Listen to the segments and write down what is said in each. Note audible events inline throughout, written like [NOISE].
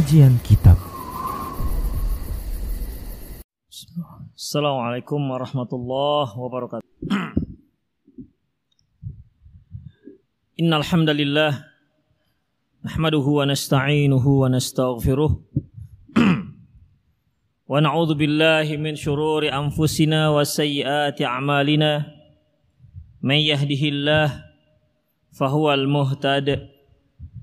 Kajian Kitab. Assalamualaikum warahmatullahi wabarakatuh. [CLEARS THROAT] Innal hamdalillah nahmaduhu wa nasta'inuhu wa nastaghfiruh. [CLEARS THROAT] Wa na'udzu billahi min shururi anfusina wa sayyiati a'malina. May yahdihillah fahuwal muhtad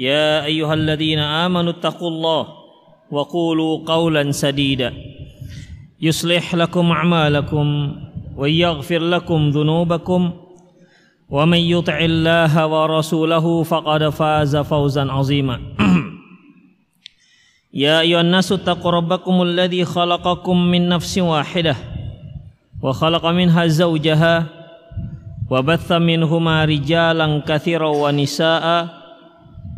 يا أيها الذين آمنوا اتقوا الله وقولوا قولا سديدا. يصلح لكم أعمالكم ويغفر لكم ذنوبكم. ومن يطع الله ورسوله فقد فاز فوزا عظيما. [CLEARS THROAT] يا أيها الناس اتقوا ربكم الذي خلقكم من نفس واحدة وخلق منها زوجها وبث منهما رجالا كثيرا ونساء.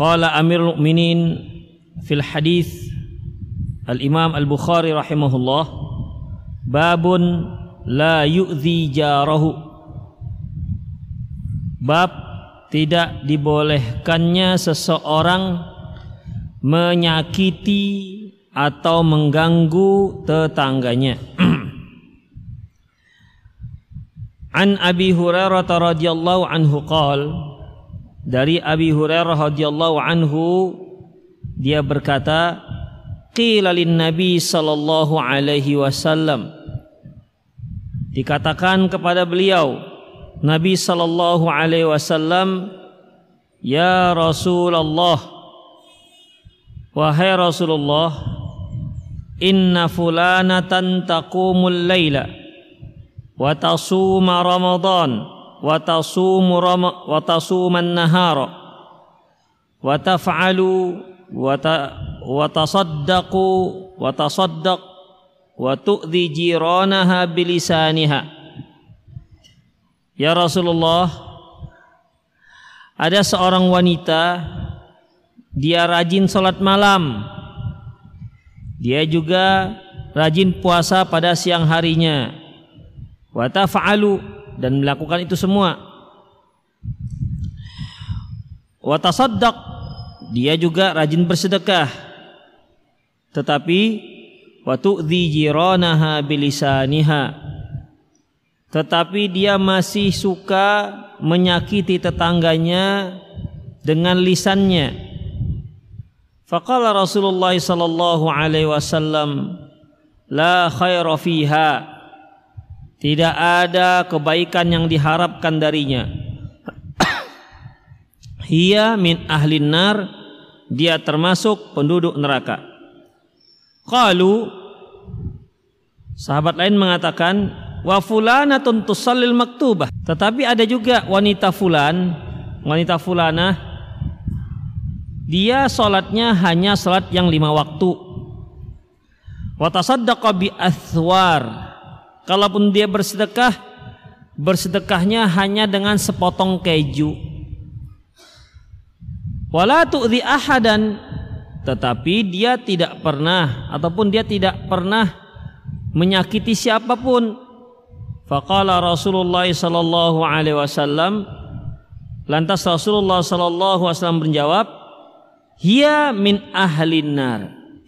Qala Amirul Mukminin fil hadis Al-Imam Al-Bukhari rahimahullah babun la yu'zi jarahu. Bab tidak dibolehkannya seseorang menyakiti atau mengganggu tetangganya. [CLEARS THROAT] An Abi Hurairah radhiyallahu anhu qala dari Abi Hurairah radhiyallahu anhu dia berkata qila lin nabi sallallahu alaihi wasallam. Dikatakan kepada beliau Nabi sallallahu alaihi wasallam ya Rasulullah wahai Rasulullah inna fulanatan taqumul laila wa tasuma ramadan Rasulullah ada seorang wanita dia rajin salat malam. Dia juga rajin puasa pada siang harinya. Wa dan melakukan itu semua. Wa tasaddaq dia juga rajin bersedekah. Tetapi wa tu'dhi jiranaha bilisaniha. Tetapi dia masih suka menyakiti tetangganya dengan lisannya. Faqala Rasulullah sallallahu alaihi wasallam la khaira fiha tidak ada kebaikan yang diharapkan darinya hiya min ahlin nar dia termasuk penduduk neraka. Qalu sahabat lain mengatakan wa fulanatun tusallil maktubah. Tetapi ada juga wanita fulan, wanita fulana dia salatnya hanya salat yang lima waktu. Wa tasaddaqa bi. Kalaupun dia bersedekah, bersedekahnya hanya dengan sepotong keju. Wala tu'zi ahadan tetapi dia tidak pernah ataupun dia tidak pernah menyakiti siapa pun. Faqala Rasulullah sallallahu alaihi wasallam lantas Rasulullah sallallahu alaihi wasallam menjawab hiya min ahlin nar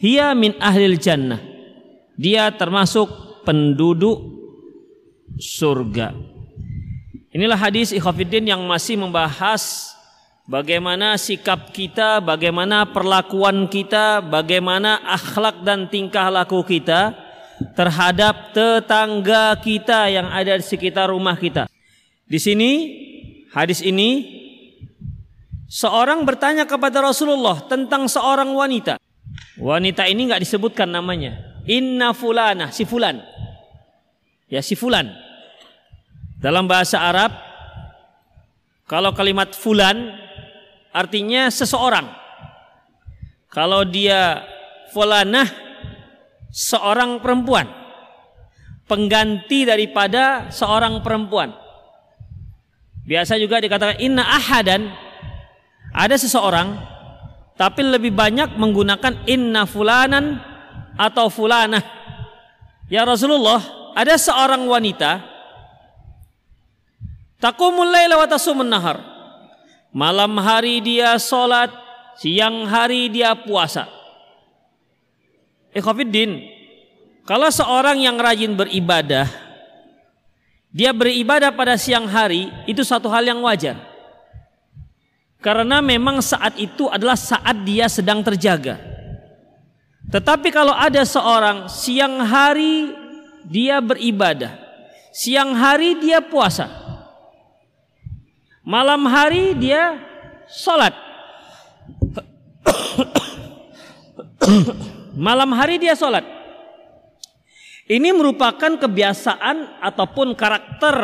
hiya min ahlil jannah. Dia termasuk penduduk surga inilah hadis ikhafidin yang masih membahas bagaimana sikap kita, bagaimana perlakuan kita, bagaimana akhlak dan tingkah laku kita terhadap tetangga kita yang ada di sekitar rumah kita. Di sini hadis ini seorang bertanya kepada Rasulullah tentang seorang wanita. Wanita ini nggak disebutkan namanya. Inna fulana, si fulan. Ya si fulan. Dalam bahasa Arab kalau kalimat fulan artinya seseorang. Kalau dia fulanah seorang perempuan. Pengganti daripada seorang perempuan. Biasa juga dikatakan inna ahadan ada seseorang tapi lebih banyak menggunakan inna fulanan atau fulana. Ya Rasulullah, ada seorang wanita taqumul laila wa tasumun nahar. Malam hari dia sholat, siang hari dia puasa. Ikhwafiddin, kalau seorang yang rajin beribadah, dia beribadah pada siang hari, itu satu hal yang wajar. Karena memang saat itu adalah saat dia sedang terjaga. Tetapi kalau ada seorang siang hari dia beribadah, siang hari dia puasa, Malam hari dia sholat. Malam hari dia sholat. Ini merupakan kebiasaan ataupun karakter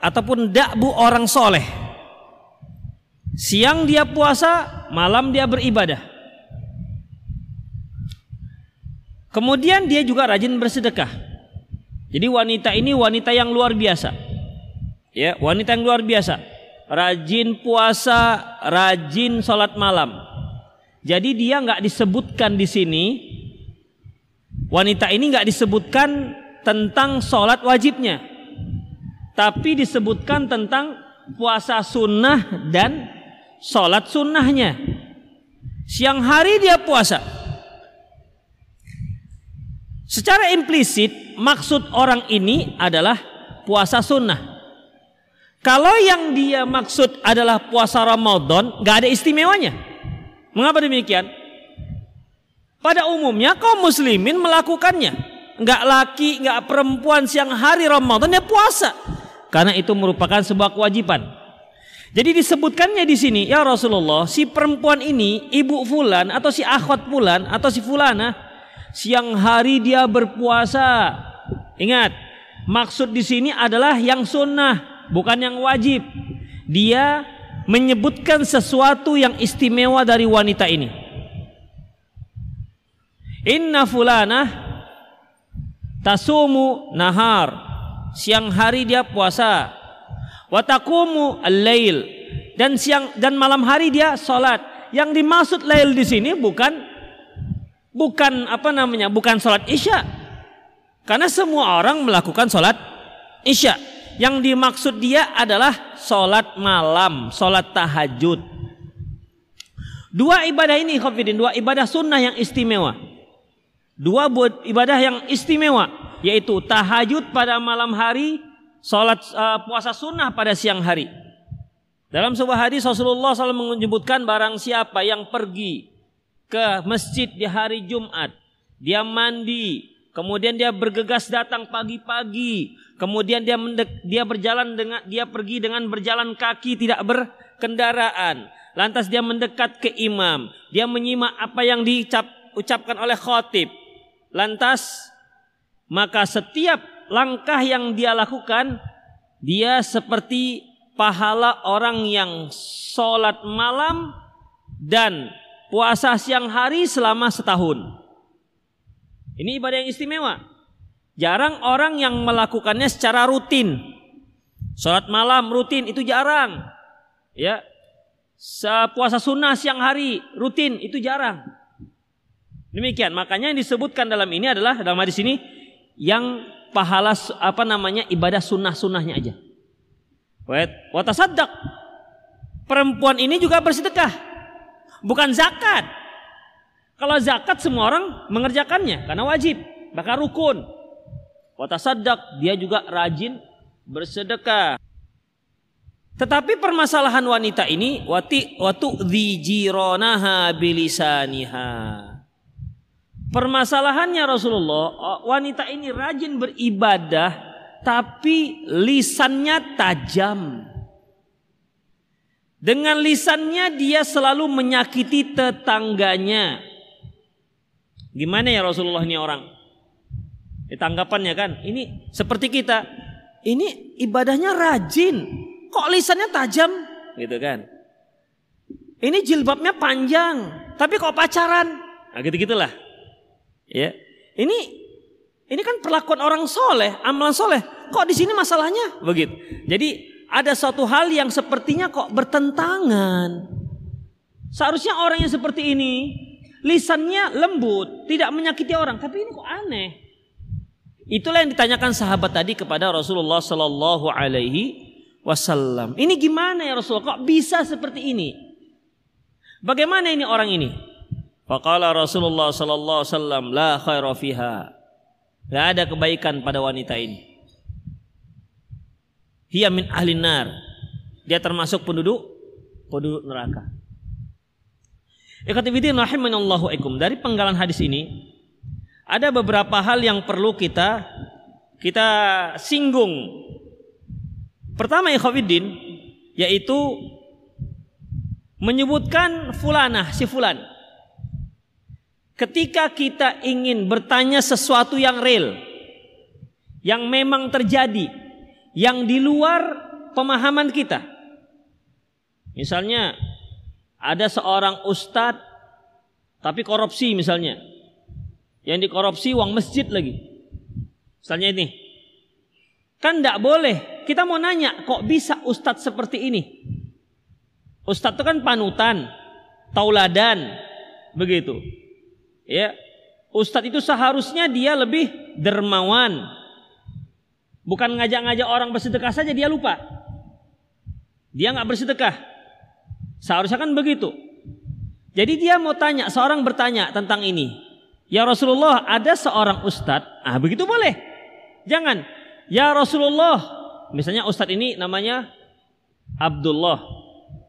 ataupun dakbu orang soleh. Siang dia puasa, malam dia beribadah. Kemudian dia juga rajin bersedekah. Jadi wanita ini wanita yang luar biasa. Ya, wanita yang luar biasa rajin puasa, rajin sholat malam. Jadi dia nggak disebutkan di sini. Wanita ini nggak disebutkan tentang sholat wajibnya, tapi disebutkan tentang puasa sunnah dan sholat sunnahnya. Siang hari dia puasa. Secara implisit maksud orang ini adalah puasa sunnah. Kalau yang dia maksud adalah puasa Ramadan, nggak ada istimewanya. Mengapa demikian? Pada umumnya kaum muslimin melakukannya. Nggak laki, nggak perempuan siang hari Ramadan dia puasa. Karena itu merupakan sebuah kewajiban. Jadi disebutkannya di sini, ya Rasulullah, si perempuan ini, ibu fulan atau si akhwat fulan atau si fulana, siang hari dia berpuasa. Ingat, maksud di sini adalah yang sunnah, bukan yang wajib. Dia menyebutkan sesuatu yang istimewa dari wanita ini. Inna fulana tasumu nahar. Siang hari dia puasa. Watakumu al-lail. Dan siang dan malam hari dia salat. Yang dimaksud lail di sini bukan bukan apa namanya? Bukan salat Isya. Karena semua orang melakukan salat Isya. Yang dimaksud dia adalah sholat malam, sholat tahajud. Dua ibadah ini, khafidin, dua ibadah sunnah yang istimewa. Dua buat ibadah yang istimewa, yaitu tahajud pada malam hari, sholat uh, puasa sunnah pada siang hari. Dalam sebuah hadis Rasulullah SAW menyebutkan barang siapa yang pergi ke masjid di hari Jumat, dia mandi, Kemudian dia bergegas datang pagi-pagi. Kemudian dia mendek, dia berjalan dengan dia pergi dengan berjalan kaki tidak berkendaraan. Lantas dia mendekat ke imam. Dia menyimak apa yang diucapkan oleh khotib. Lantas maka setiap langkah yang dia lakukan dia seperti pahala orang yang sholat malam dan puasa siang hari selama setahun. Ini ibadah yang istimewa. Jarang orang yang melakukannya secara rutin. Sholat malam rutin itu jarang. Ya, puasa sunnah siang hari rutin itu jarang. Demikian, makanya yang disebutkan dalam ini adalah dalam hadis ini yang pahala apa namanya ibadah sunnah-sunnahnya aja. Watasadak. Perempuan ini juga bersedekah. Bukan zakat. Kalau zakat semua orang mengerjakannya karena wajib, bahkan rukun. Watasadak dia juga rajin bersedekah. Tetapi permasalahan wanita ini wati watu jironaha bilisaniha. Permasalahannya Rasulullah, wanita ini rajin beribadah tapi lisannya tajam. Dengan lisannya dia selalu menyakiti tetangganya. Gimana ya Rasulullah ini orang? Tanggapannya kan, ini seperti kita. Ini ibadahnya rajin, kok lisannya tajam? Gitu kan? Ini jilbabnya panjang tapi kok pacaran? Nah gitu gitulah ya. Ini ini kan perlakuan orang soleh amalan soleh. Kok di sini masalahnya? Begitu. Jadi ada suatu hal yang sepertinya kok bertentangan seharusnya orang yang seperti ini lisannya lembut tidak menyakiti orang tapi ini kok aneh itulah yang ditanyakan sahabat tadi kepada Rasulullah Sallallahu Alaihi wasallam. Ini gimana ya Rasulullah? Kok bisa seperti ini? Bagaimana ini orang ini? Faqala Rasulullah sallallahu alaihi wasallam la khaira fiha. Gak ada kebaikan pada wanita ini. Hiya min ahli nar. Dia termasuk penduduk penduduk neraka. Ikhwatifidin rahimanallahu ikum. Dari penggalan hadis ini ada beberapa hal yang perlu kita kita singgung Pertama ikhwatiddin yaitu menyebutkan fulanah si fulan. Ketika kita ingin bertanya sesuatu yang real, yang memang terjadi, yang di luar pemahaman kita. Misalnya ada seorang ustadz tapi korupsi misalnya. Yang dikorupsi uang masjid lagi. Misalnya ini. Kan tidak boleh kita mau nanya, kok bisa ustadz seperti ini? Ustadz itu kan panutan, tauladan, begitu. Ya, ustadz itu seharusnya dia lebih dermawan. Bukan ngajak-ngajak orang bersedekah saja dia lupa. Dia nggak bersedekah. Seharusnya kan begitu. Jadi dia mau tanya, seorang bertanya tentang ini. Ya Rasulullah, ada seorang ustadz. Ah, begitu boleh. Jangan. Ya Rasulullah, misalnya ustadz ini namanya Abdullah.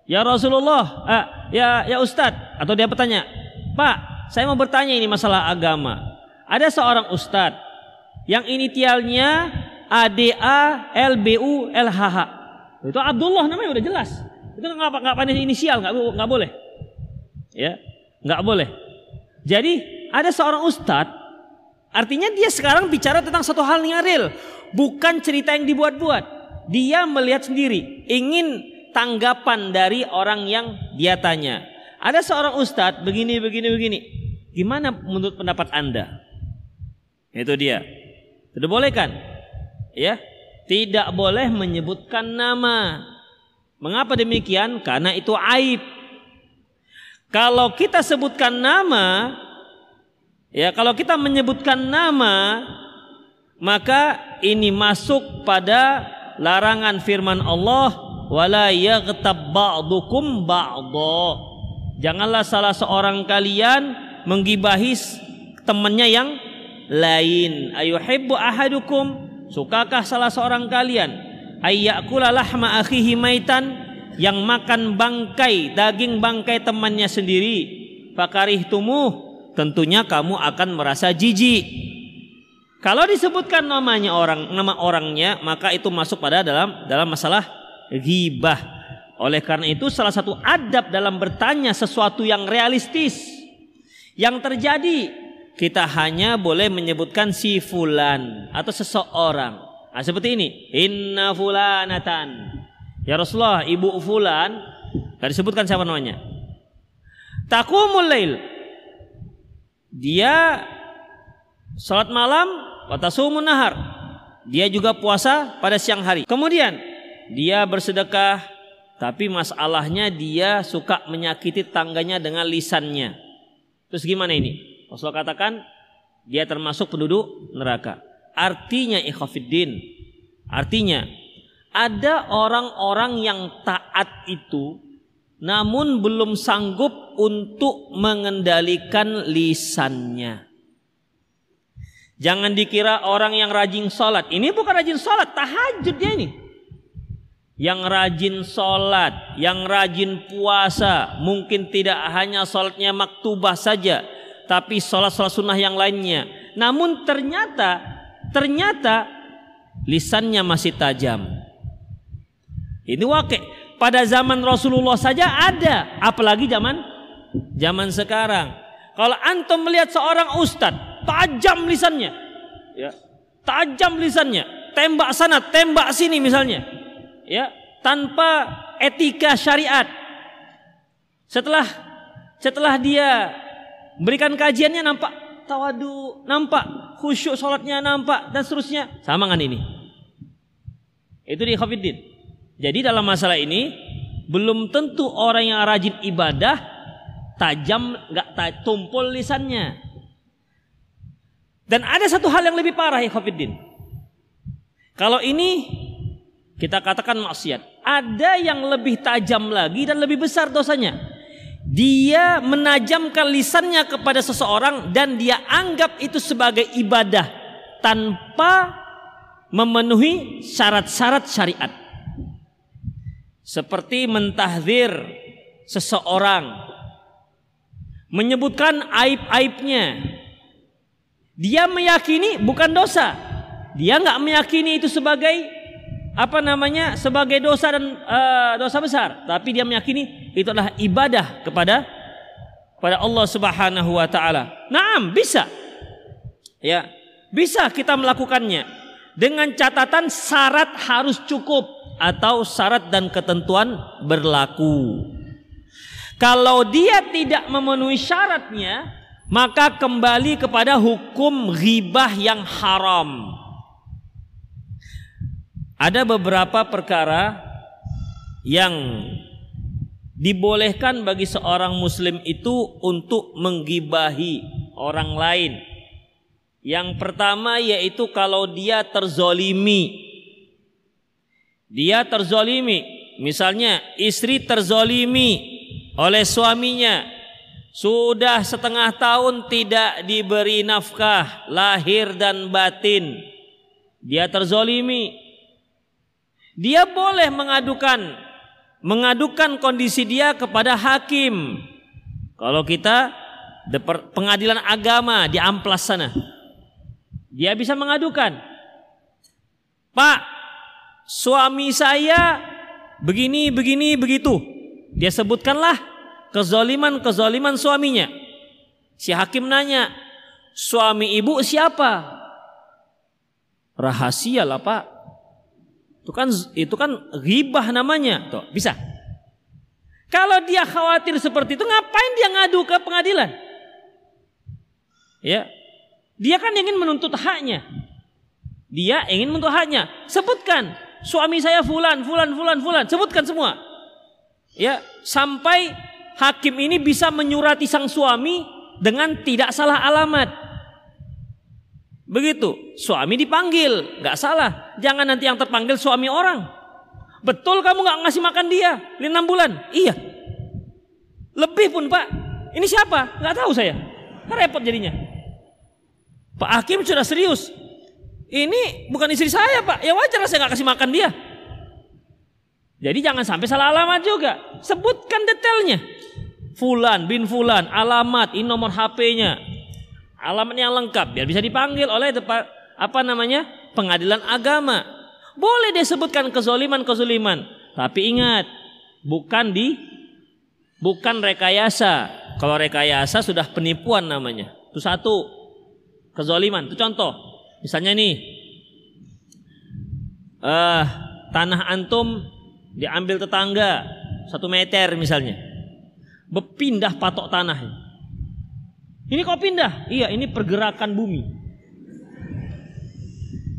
Ya Rasulullah, ah, ya ya ustadz atau dia bertanya, "Pak, saya mau bertanya ini masalah agama. Ada seorang ustadz yang inisialnya ADA LBU LHH. Itu Abdullah namanya udah jelas. Itu nggak nggak pandai inisial, nggak nggak boleh. Ya, nggak boleh. Jadi ada seorang ustadz Artinya dia sekarang bicara tentang satu hal yang real, bukan cerita yang dibuat-buat. Dia melihat sendiri, ingin tanggapan dari orang yang dia tanya. Ada seorang ustadz begini, begini, begini. Gimana menurut pendapat anda? Itu dia. Tidak boleh kan? Ya, tidak boleh menyebutkan nama. Mengapa demikian? Karena itu aib. Kalau kita sebutkan nama, Ya, kalau kita menyebutkan nama maka ini masuk pada larangan firman Allah wala yaghtab ba'dukum ba'dha. Janganlah salah seorang kalian menggibahi temannya yang lain. Ayuhibbu ahadukum sukakah salah seorang kalian ayyakula lahma akhihi maitan yang makan bangkai daging bangkai temannya sendiri fakarih tumuh tentunya kamu akan merasa jijik. Kalau disebutkan namanya orang, nama orangnya, maka itu masuk pada dalam dalam masalah ghibah. Oleh karena itu salah satu adab dalam bertanya sesuatu yang realistis yang terjadi kita hanya boleh menyebutkan si fulan atau seseorang. Nah, seperti ini, inna fulanatan. Ya Rasulullah, ibu fulan, Tidak disebutkan siapa namanya. Takumul lail, dia salat malam watasumun nahar. Dia juga puasa pada siang hari. Kemudian dia bersedekah tapi masalahnya dia suka menyakiti tangganya dengan lisannya. Terus gimana ini? Rasul katakan dia termasuk penduduk neraka. Artinya ikhafiddin. Artinya ada orang-orang yang taat itu namun belum sanggup untuk mengendalikan lisannya. Jangan dikira orang yang rajin sholat. Ini bukan rajin sholat, tahajud dia ini. yang rajin sholat, yang rajin puasa, mungkin tidak hanya sholatnya maktubah saja, tapi sholat-sholat sunnah yang lainnya. Namun ternyata, ternyata lisannya masih tajam. Ini wakil. Pada zaman Rasulullah saja ada, apalagi zaman zaman sekarang. Kalau antum melihat seorang ustadz tajam lisannya, ya, tajam lisannya, tembak sana, tembak sini misalnya, ya, tanpa etika syariat. Setelah setelah dia berikan kajiannya nampak tawadu, nampak khusyuk sholatnya nampak dan seterusnya sama dengan ini. Itu di Khafiddin. Jadi dalam masalah ini belum tentu orang yang rajin ibadah tajam nggak tumpul lisannya. Dan ada satu hal yang lebih parah ya Khofiddin. Kalau ini kita katakan maksiat. Ada yang lebih tajam lagi dan lebih besar dosanya. Dia menajamkan lisannya kepada seseorang dan dia anggap itu sebagai ibadah tanpa memenuhi syarat-syarat syariat. Seperti mentahdir seseorang menyebutkan aib-aibnya. Dia meyakini bukan dosa. Dia nggak meyakini itu sebagai apa namanya sebagai dosa dan uh, dosa besar, tapi dia meyakini itu adalah ibadah kepada pada Allah Subhanahu wa taala. Naam, bisa. Ya, bisa kita melakukannya dengan catatan syarat harus cukup atau syarat dan ketentuan berlaku. Kalau dia tidak memenuhi syaratnya, maka kembali kepada hukum ghibah yang haram. Ada beberapa perkara yang dibolehkan bagi seorang muslim itu untuk menggibahi orang lain. Yang pertama yaitu kalau dia terzolimi. Dia terzolimi. Misalnya istri terzolimi oleh suaminya sudah setengah tahun tidak diberi nafkah lahir dan batin dia terzolimi dia boleh mengadukan mengadukan kondisi dia kepada hakim kalau kita pengadilan agama di amplas sana dia bisa mengadukan Pak suami saya begini begini begitu dia sebutkanlah kezoliman-kezoliman suaminya. Si hakim nanya, suami ibu siapa? Rahasia lah pak. Itu kan itu kan ribah namanya. Tuh, bisa. Kalau dia khawatir seperti itu, ngapain dia ngadu ke pengadilan? Ya, dia kan ingin menuntut haknya. Dia ingin menuntut haknya. Sebutkan suami saya fulan, fulan, fulan, fulan. Sebutkan semua ya sampai hakim ini bisa menyurati sang suami dengan tidak salah alamat. Begitu, suami dipanggil, nggak salah. Jangan nanti yang terpanggil suami orang. Betul kamu nggak ngasih makan dia enam bulan? Iya. Lebih pun pak. Ini siapa? Nggak tahu saya. Repot jadinya. Pak Hakim sudah serius. Ini bukan istri saya pak. Ya wajar saya nggak kasih makan dia. Jadi jangan sampai salah alamat juga. Sebutkan detailnya. Fulan bin Fulan, alamat, ini nomor HP-nya. Alamat yang lengkap biar bisa dipanggil oleh depan apa namanya? pengadilan agama. Boleh dia sebutkan kezoliman-kezoliman, tapi ingat bukan di bukan rekayasa. Kalau rekayasa sudah penipuan namanya. Itu satu kezoliman. Itu contoh. Misalnya nih, uh, tanah antum diambil tetangga satu meter misalnya berpindah patok tanah ini kok pindah? Iya ini pergerakan bumi.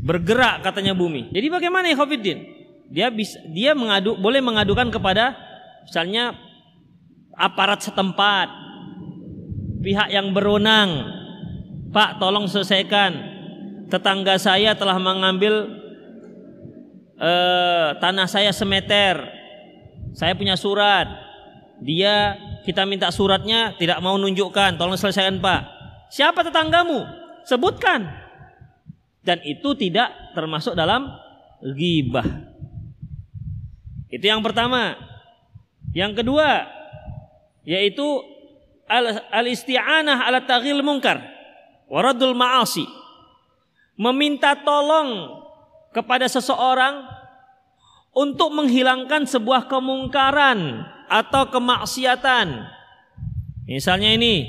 Bergerak katanya bumi. Jadi bagaimana ya Khofiddin? Dia bisa dia mengadu boleh mengadukan kepada misalnya aparat setempat. Pihak yang berwenang. Pak tolong selesaikan. Tetangga saya telah mengambil eh, tanah saya semeter. Saya punya surat. Dia kita minta suratnya tidak mau nunjukkan. Tolong selesaikan Pak. Siapa tetanggamu? Sebutkan. Dan itu tidak termasuk dalam gibah. Itu yang pertama. Yang kedua yaitu al-isti'anah ala taghil munkar waradul ma'asi. Meminta tolong kepada seseorang untuk menghilangkan sebuah kemungkaran atau kemaksiatan. Misalnya ini,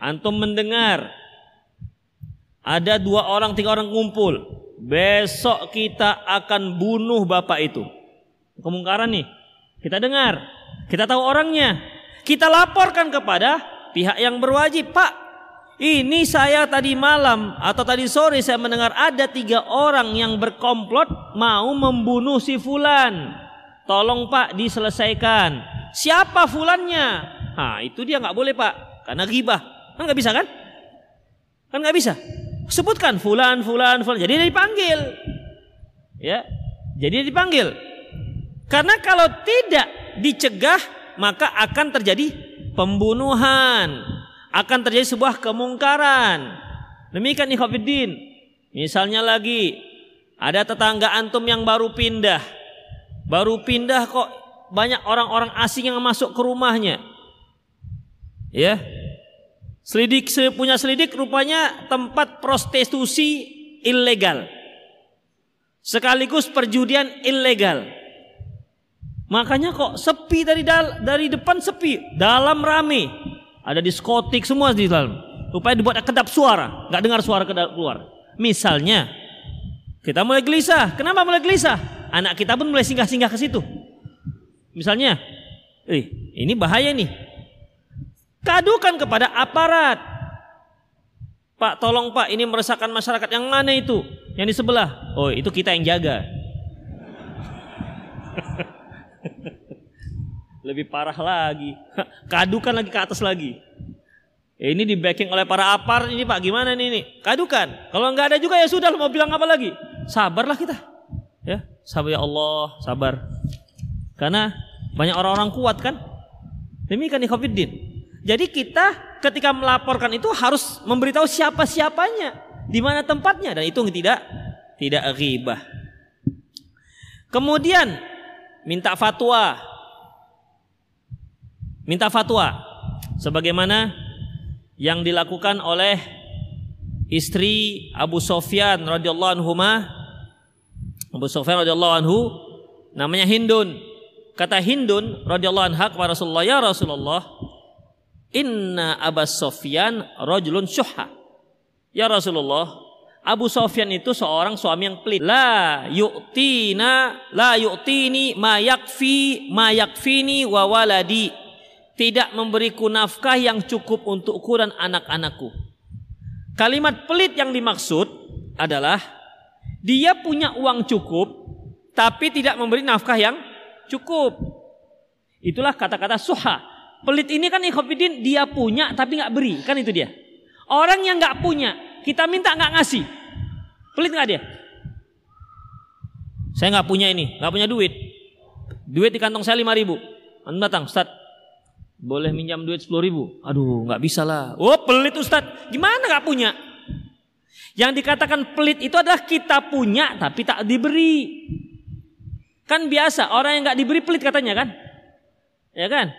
antum mendengar ada dua orang, tiga orang kumpul. Besok kita akan bunuh bapak itu. Kemungkaran nih. Kita dengar. Kita tahu orangnya. Kita laporkan kepada pihak yang berwajib. Pak, ini saya tadi malam atau tadi sore saya mendengar ada tiga orang yang berkomplot mau membunuh si Fulan. Tolong Pak diselesaikan. Siapa Fulannya? Nah itu dia nggak boleh Pak. Karena gibah. Kan nggak bisa kan? Kan nggak bisa. Sebutkan fulan, fulan, fulan. Jadi dia dipanggil. Ya. Jadi dia dipanggil. Karena kalau tidak dicegah maka akan terjadi pembunuhan, akan terjadi sebuah kemungkaran. Demikian ikhwatiddin. Misalnya lagi ada tetangga antum yang baru pindah. Baru pindah kok banyak orang-orang asing yang masuk ke rumahnya. Ya, Selidik punya selidik rupanya tempat prostitusi ilegal. Sekaligus perjudian ilegal. Makanya kok sepi dari dal dari depan sepi, dalam rame. Ada diskotik semua di dalam. Rupanya dibuat kedap suara, nggak dengar suara kedap keluar. Misalnya, kita mulai gelisah. Kenapa mulai gelisah? Anak kita pun mulai singgah-singgah ke situ. Misalnya, eh ini bahaya nih Kadukan kepada aparat. Pak, tolong Pak, ini meresahkan masyarakat. Yang mana itu? Yang di sebelah. Oh, itu kita yang jaga. [LAUGHS] Lebih parah lagi. [LAUGHS] Kadukan lagi ke atas lagi. Ya, ini di backing oleh para apar ini Pak, gimana nih ini? Kadukan. Kalau nggak ada juga ya sudah mau bilang apa lagi? Sabarlah kita. Ya, sabar ya Allah, sabar. Karena banyak orang-orang kuat kan? Demikian ikhwatiddin. Jadi kita ketika melaporkan itu harus memberitahu siapa-siapanya, di mana tempatnya dan itu tidak tidak ghibah. Kemudian minta fatwa. Minta fatwa sebagaimana yang dilakukan oleh istri Abu Sofyan radhiyallahu anhu Abu Sofyan radhiyallahu anhu namanya Hindun. Kata Hindun radhiyallahu anha kepada Rasulullah, "Ya Rasulullah, Inna Abbas Sofyan rojulun syuhha. Ya Rasulullah, Abu Sofyan itu seorang suami yang pelit. La yu'tina, la yu'tini ma yakfi, ma yakfini wa waladi. Tidak memberiku nafkah yang cukup untukku dan anak-anakku. Kalimat pelit yang dimaksud adalah dia punya uang cukup tapi tidak memberi nafkah yang cukup. Itulah kata-kata suha. Pelit ini kan ikhwafidin dia punya tapi nggak beri, kan itu dia. Orang yang nggak punya, kita minta nggak ngasih. Pelit nggak dia? Saya nggak punya ini, nggak punya duit. Duit di kantong saya lima ribu. Anda datang, Ustaz. Boleh minjam duit sepuluh ribu? Aduh, nggak bisa lah. Oh, pelit Ustaz. Gimana nggak punya? Yang dikatakan pelit itu adalah kita punya tapi tak diberi. Kan biasa orang yang nggak diberi pelit katanya kan? Ya kan?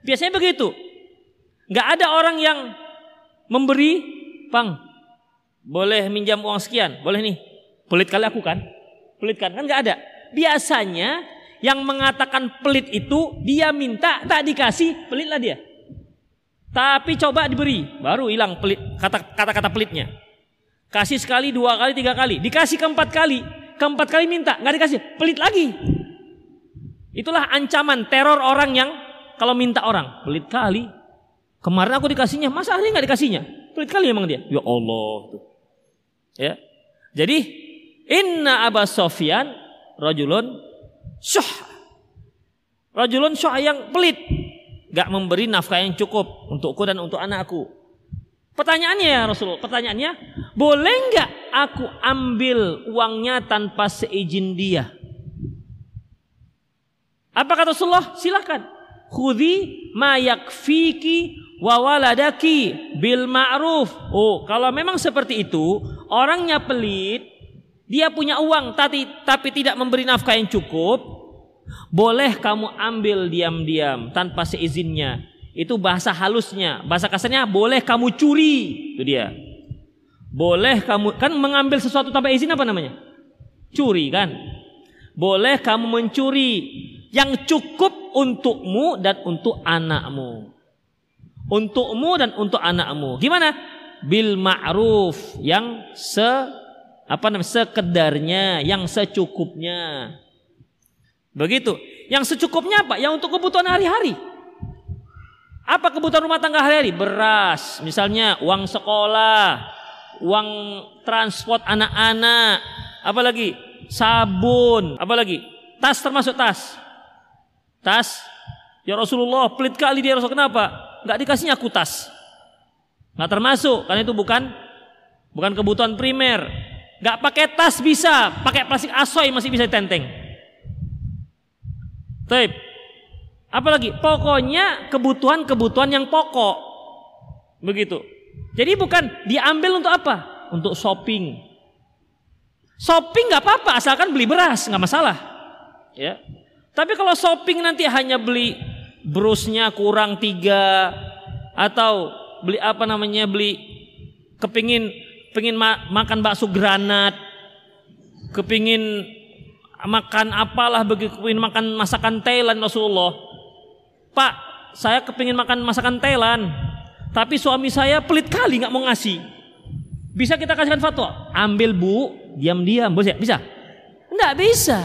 Biasanya begitu. Nggak ada orang yang memberi, pang, boleh minjam uang sekian, boleh nih. Pelit kali aku kan? Pelit kan? Kan nggak ada. Biasanya yang mengatakan pelit itu dia minta tak dikasih, pelitlah dia. Tapi coba diberi, baru hilang pelit kata kata pelitnya. Kasih sekali, dua kali, tiga kali, dikasih keempat kali, keempat kali minta, nggak dikasih, pelit lagi. Itulah ancaman teror orang yang kalau minta orang, pelit kali. Kemarin aku dikasihnya, masa hari nggak dikasihnya? Pelit kali memang dia. Ya Allah. Ya. Jadi inna Aba Sofyan rajulun syuh. Rajulun syuh yang pelit. Gak memberi nafkah yang cukup untukku dan untuk anakku. Pertanyaannya ya Rasulullah, pertanyaannya, boleh nggak aku ambil uangnya tanpa seizin dia? Apa kata Rasulullah? Silakan khudhi ma yakfiki wa waladaki bil ma'ruf. Oh, kalau memang seperti itu, orangnya pelit, dia punya uang tapi tapi tidak memberi nafkah yang cukup, Boleh kamu ambil diam-diam tanpa seizinnya. Itu bahasa halusnya. Bahasa kasarnya boleh kamu curi. Itu dia. Boleh kamu kan mengambil sesuatu tanpa izin apa namanya? Curi kan? Boleh kamu mencuri yang cukup untukmu dan untuk anakmu. Untukmu dan untuk anakmu. Gimana? Bil ma'ruf yang se apa namanya? sekedarnya, yang secukupnya. Begitu. Yang secukupnya apa? Yang untuk kebutuhan hari-hari. Apa kebutuhan rumah tangga hari-hari? Beras, misalnya uang sekolah, uang transport anak-anak, apa lagi? Sabun, apa lagi? Tas termasuk tas. Tas. Ya Rasulullah, pelit kali dia Rasul. Kenapa? Enggak dikasihnya aku tas. Enggak termasuk, karena itu bukan bukan kebutuhan primer. Enggak pakai tas bisa, pakai plastik asoy masih bisa ditenteng. Taib. Apalagi pokoknya kebutuhan-kebutuhan yang pokok. Begitu. Jadi bukan diambil untuk apa? Untuk shopping. Shopping nggak apa-apa asalkan beli beras nggak masalah. Ya. Tapi kalau shopping nanti hanya beli brusnya kurang tiga atau beli apa namanya beli kepingin pengin ma makan bakso granat, kepingin makan apalah begitu kepingin makan masakan Thailand Rasulullah. Pak, saya kepingin makan masakan Thailand, tapi suami saya pelit kali nggak mau ngasih. Bisa kita kasihkan fatwa? Ambil bu, diam-diam, bisa? Bisa? Nggak bisa.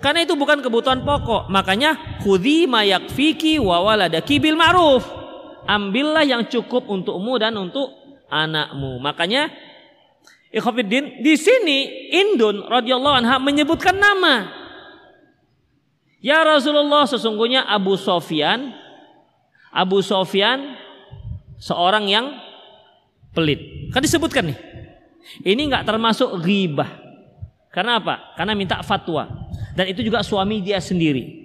Karena itu bukan kebutuhan pokok. Makanya khudhi mayak fiki wawaladaki bil ma'ruf. Ambillah yang cukup untukmu dan untuk anakmu. Makanya Ikhwafiddin, di sini Indun radhiyallahu anha menyebutkan nama. Ya Rasulullah sesungguhnya Abu Sofyan Abu Sofyan seorang yang pelit. Kan disebutkan nih. Ini nggak termasuk ghibah. Karena apa? Karena minta fatwa. Dan itu juga suami dia sendiri.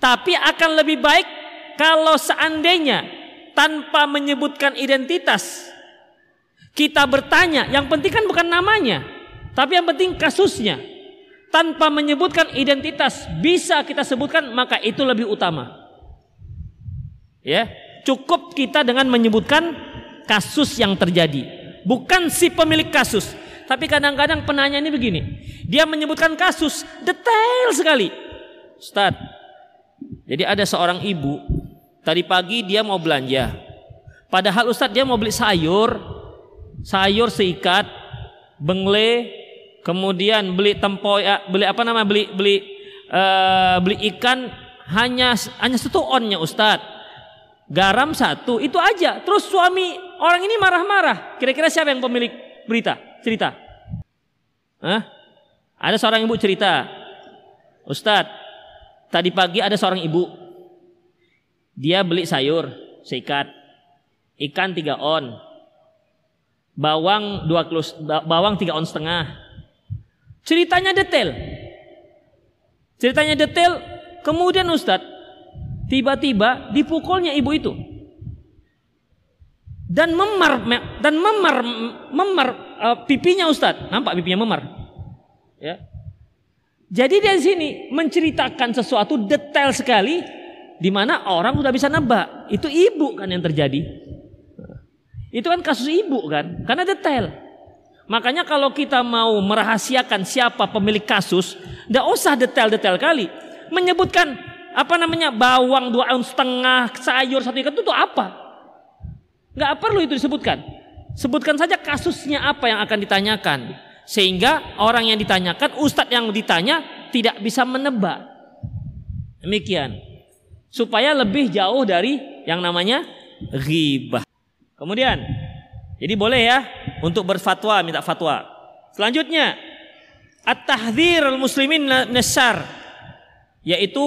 Tapi akan lebih baik kalau seandainya tanpa menyebutkan identitas kita bertanya, yang penting kan bukan namanya, tapi yang penting kasusnya. Tanpa menyebutkan identitas, bisa kita sebutkan maka itu lebih utama. Ya, cukup kita dengan menyebutkan kasus yang terjadi, bukan si pemilik kasus. Tapi kadang-kadang penanya ini begini, dia menyebutkan kasus detail sekali. Ustaz, jadi ada seorang ibu tadi pagi dia mau belanja. Padahal Ustadz dia mau beli sayur, sayur seikat, bengle, kemudian beli tempoyak, beli apa nama beli beli uh, beli ikan hanya hanya satu onnya Ustadz. Garam satu, itu aja. Terus suami orang ini marah-marah. Kira-kira siapa yang pemilik berita? Cerita. Hah? Ada seorang ibu cerita. Ustadz, tadi pagi ada seorang ibu. Dia beli sayur seikat. Ikan tiga on bawang dua kilo, bawang tiga on setengah. Ceritanya detail. Ceritanya detail. Kemudian Ustadz tiba-tiba dipukulnya ibu itu dan memar dan memar memar uh, pipinya Ustadz nampak pipinya memar ya jadi dari sini menceritakan sesuatu detail sekali di mana orang sudah bisa nebak itu ibu kan yang terjadi itu kan kasus ibu kan, karena detail. Makanya kalau kita mau merahasiakan siapa pemilik kasus, tidak usah detail-detail kali. Menyebutkan apa namanya bawang dua ounce setengah, sayur satu ikan itu tuh apa? Nggak perlu itu disebutkan. Sebutkan saja kasusnya apa yang akan ditanyakan. Sehingga orang yang ditanyakan, ustadz yang ditanya tidak bisa menebak. Demikian. Supaya lebih jauh dari yang namanya ghibah. Kemudian, jadi boleh ya untuk berfatwa, minta fatwa. Selanjutnya, at-tahdzir al-muslimin nasar yaitu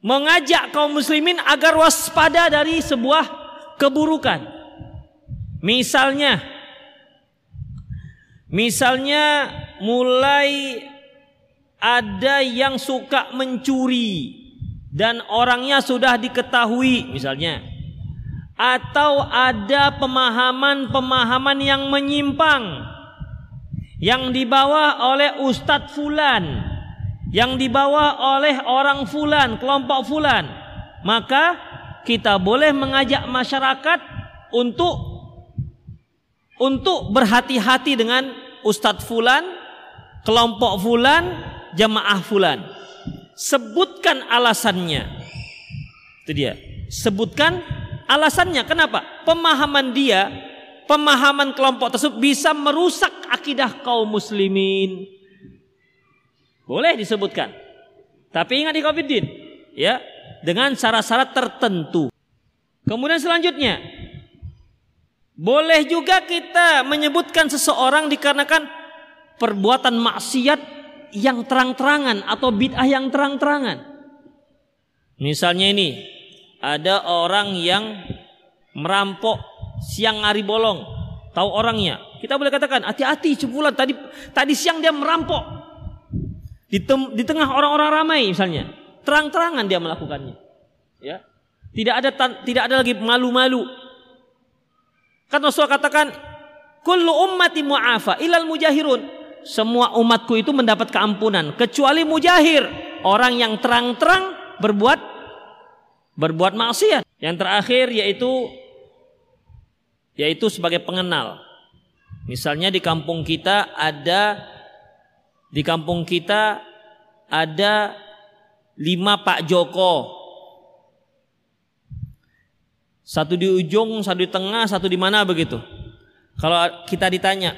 mengajak kaum muslimin agar waspada dari sebuah keburukan. Misalnya misalnya mulai ada yang suka mencuri dan orangnya sudah diketahui misalnya atau ada pemahaman-pemahaman yang menyimpang yang dibawa oleh Ustadz Fulan yang dibawa oleh orang fulan, kelompok fulan, maka kita boleh mengajak masyarakat untuk untuk berhati-hati dengan ustadz fulan, kelompok fulan, jamaah fulan. Sebutkan alasannya. Itu dia. Sebutkan alasannya. Kenapa? Pemahaman dia, pemahaman kelompok tersebut bisa merusak akidah kaum muslimin. Boleh disebutkan. Tapi ingat di Covidin, ya, dengan syarat-syarat tertentu. Kemudian selanjutnya, boleh juga kita menyebutkan seseorang dikarenakan perbuatan maksiat yang terang-terangan atau bid'ah yang terang-terangan. Misalnya ini, ada orang yang merampok siang hari bolong, tahu orangnya. Kita boleh katakan hati-hati cepulan tadi tadi siang dia merampok di, tem, di tengah orang-orang ramai misalnya, terang-terangan dia melakukannya. Ya. Tidak ada tidak ada lagi malu-malu. Kan Rasulullah katakan, "Kullu ummati mu'afa ilal mujahirun." Semua umatku itu mendapat keampunan kecuali mujahir, orang yang terang-terang berbuat berbuat maksiat. Yang terakhir yaitu yaitu sebagai pengenal. Misalnya di kampung kita ada di kampung kita ada lima Pak Joko. Satu di ujung, satu di tengah, satu di mana begitu. Kalau kita ditanya,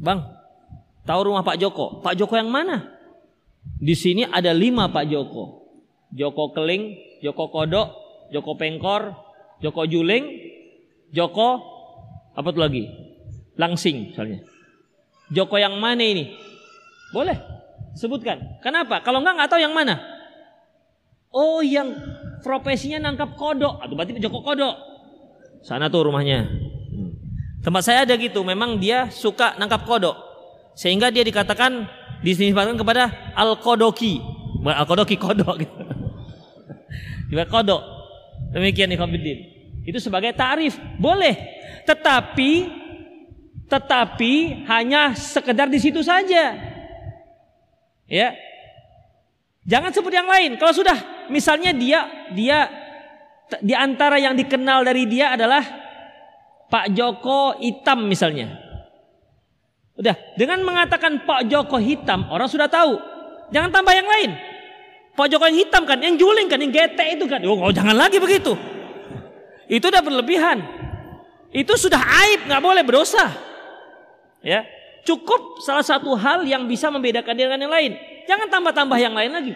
Bang, tahu rumah Pak Joko? Pak Joko yang mana? Di sini ada lima Pak Joko. Joko Keling, Joko Kodok, Joko Pengkor, Joko Juling, Joko apa tuh lagi? Langsing misalnya. Joko yang mana ini? Boleh sebutkan. Kenapa? Kalau enggak nggak tahu yang mana. Oh, yang profesinya nangkap kodok. Atau berarti Joko Kodok. Sana tuh rumahnya. Hmm. Tempat saya ada gitu. Memang dia suka nangkap kodok. Sehingga dia dikatakan disebutkan kepada al kodoki. Al kodoki kodok. Gitu. Juga kodok. Demikian ikhwatiddin. Itu sebagai tarif. Boleh. Tetapi tetapi hanya sekedar di situ saja. Ya. Jangan sebut yang lain. Kalau sudah misalnya dia dia di antara yang dikenal dari dia adalah Pak Joko hitam misalnya. Udah, dengan mengatakan Pak Joko hitam, orang sudah tahu. Jangan tambah yang lain. Pak Joko yang hitam kan, yang juling kan, yang gete itu kan. Oh, oh jangan lagi begitu. Itu udah berlebihan. Itu sudah aib, nggak boleh berdosa. Ya, cukup salah satu hal yang bisa membedakan dia dengan yang lain. Jangan tambah-tambah yang lain lagi.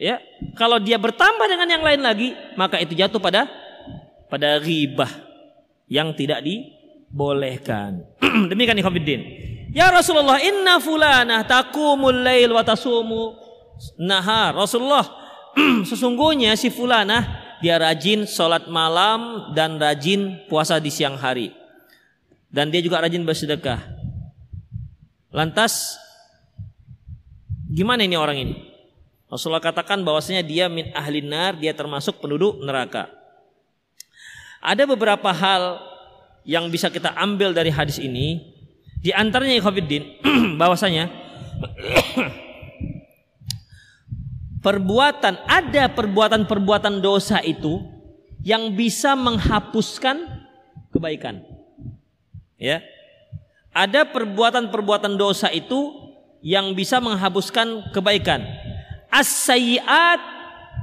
Ya, kalau dia bertambah dengan yang lain lagi, maka itu jatuh pada pada ribah yang tidak dibolehkan. [CLEARS THROAT] Demikian ikhwatiddin. Ya Rasulullah, inna fulanah taqumul lail wa tasumu nahar. Rasulullah, [CLEARS THROAT] sesungguhnya si fulanah dia rajin sholat malam dan rajin puasa di siang hari. Dan dia juga rajin bersedekah. Lantas gimana ini orang ini? Rasulullah katakan bahwasanya dia min ahli nar, dia termasuk penduduk neraka. Ada beberapa hal yang bisa kita ambil dari hadis ini. Di antaranya ikhwatiddin [CLEARS THROAT] bahwasanya [CLEARS THROAT] perbuatan ada perbuatan-perbuatan dosa itu yang bisa menghapuskan kebaikan. Ya. Ada perbuatan-perbuatan dosa itu yang bisa menghapuskan kebaikan as-sayyi'at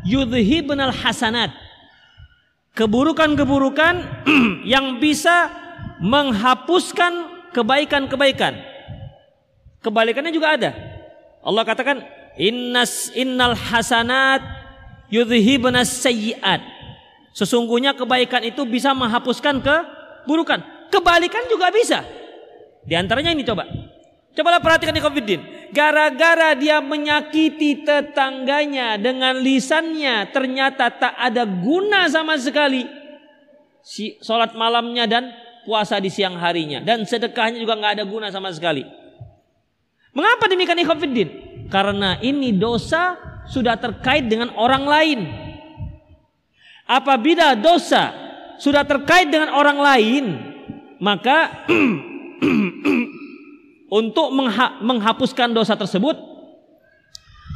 yudhibnal hasanat. Keburukan-keburukan [CLEARS THROAT] yang bisa menghapuskan kebaikan-kebaikan. Kebalikannya juga ada. Allah katakan innas innal hasanat yudhibnas sayyi'at. Sesungguhnya kebaikan itu bisa menghapuskan keburukan. Kebalikan juga bisa. Di antaranya ini coba. Cobalah perhatikan di Covidin. Gara-gara dia menyakiti tetangganya dengan lisannya ternyata tak ada guna sama sekali. Si, sholat malamnya dan puasa di siang harinya. Dan sedekahnya juga nggak ada guna sama sekali. Mengapa demikian Covidin? Karena ini dosa sudah terkait dengan orang lain. Apabila dosa sudah terkait dengan orang lain, maka [CLEARS THROAT] untuk mengha menghapuskan dosa tersebut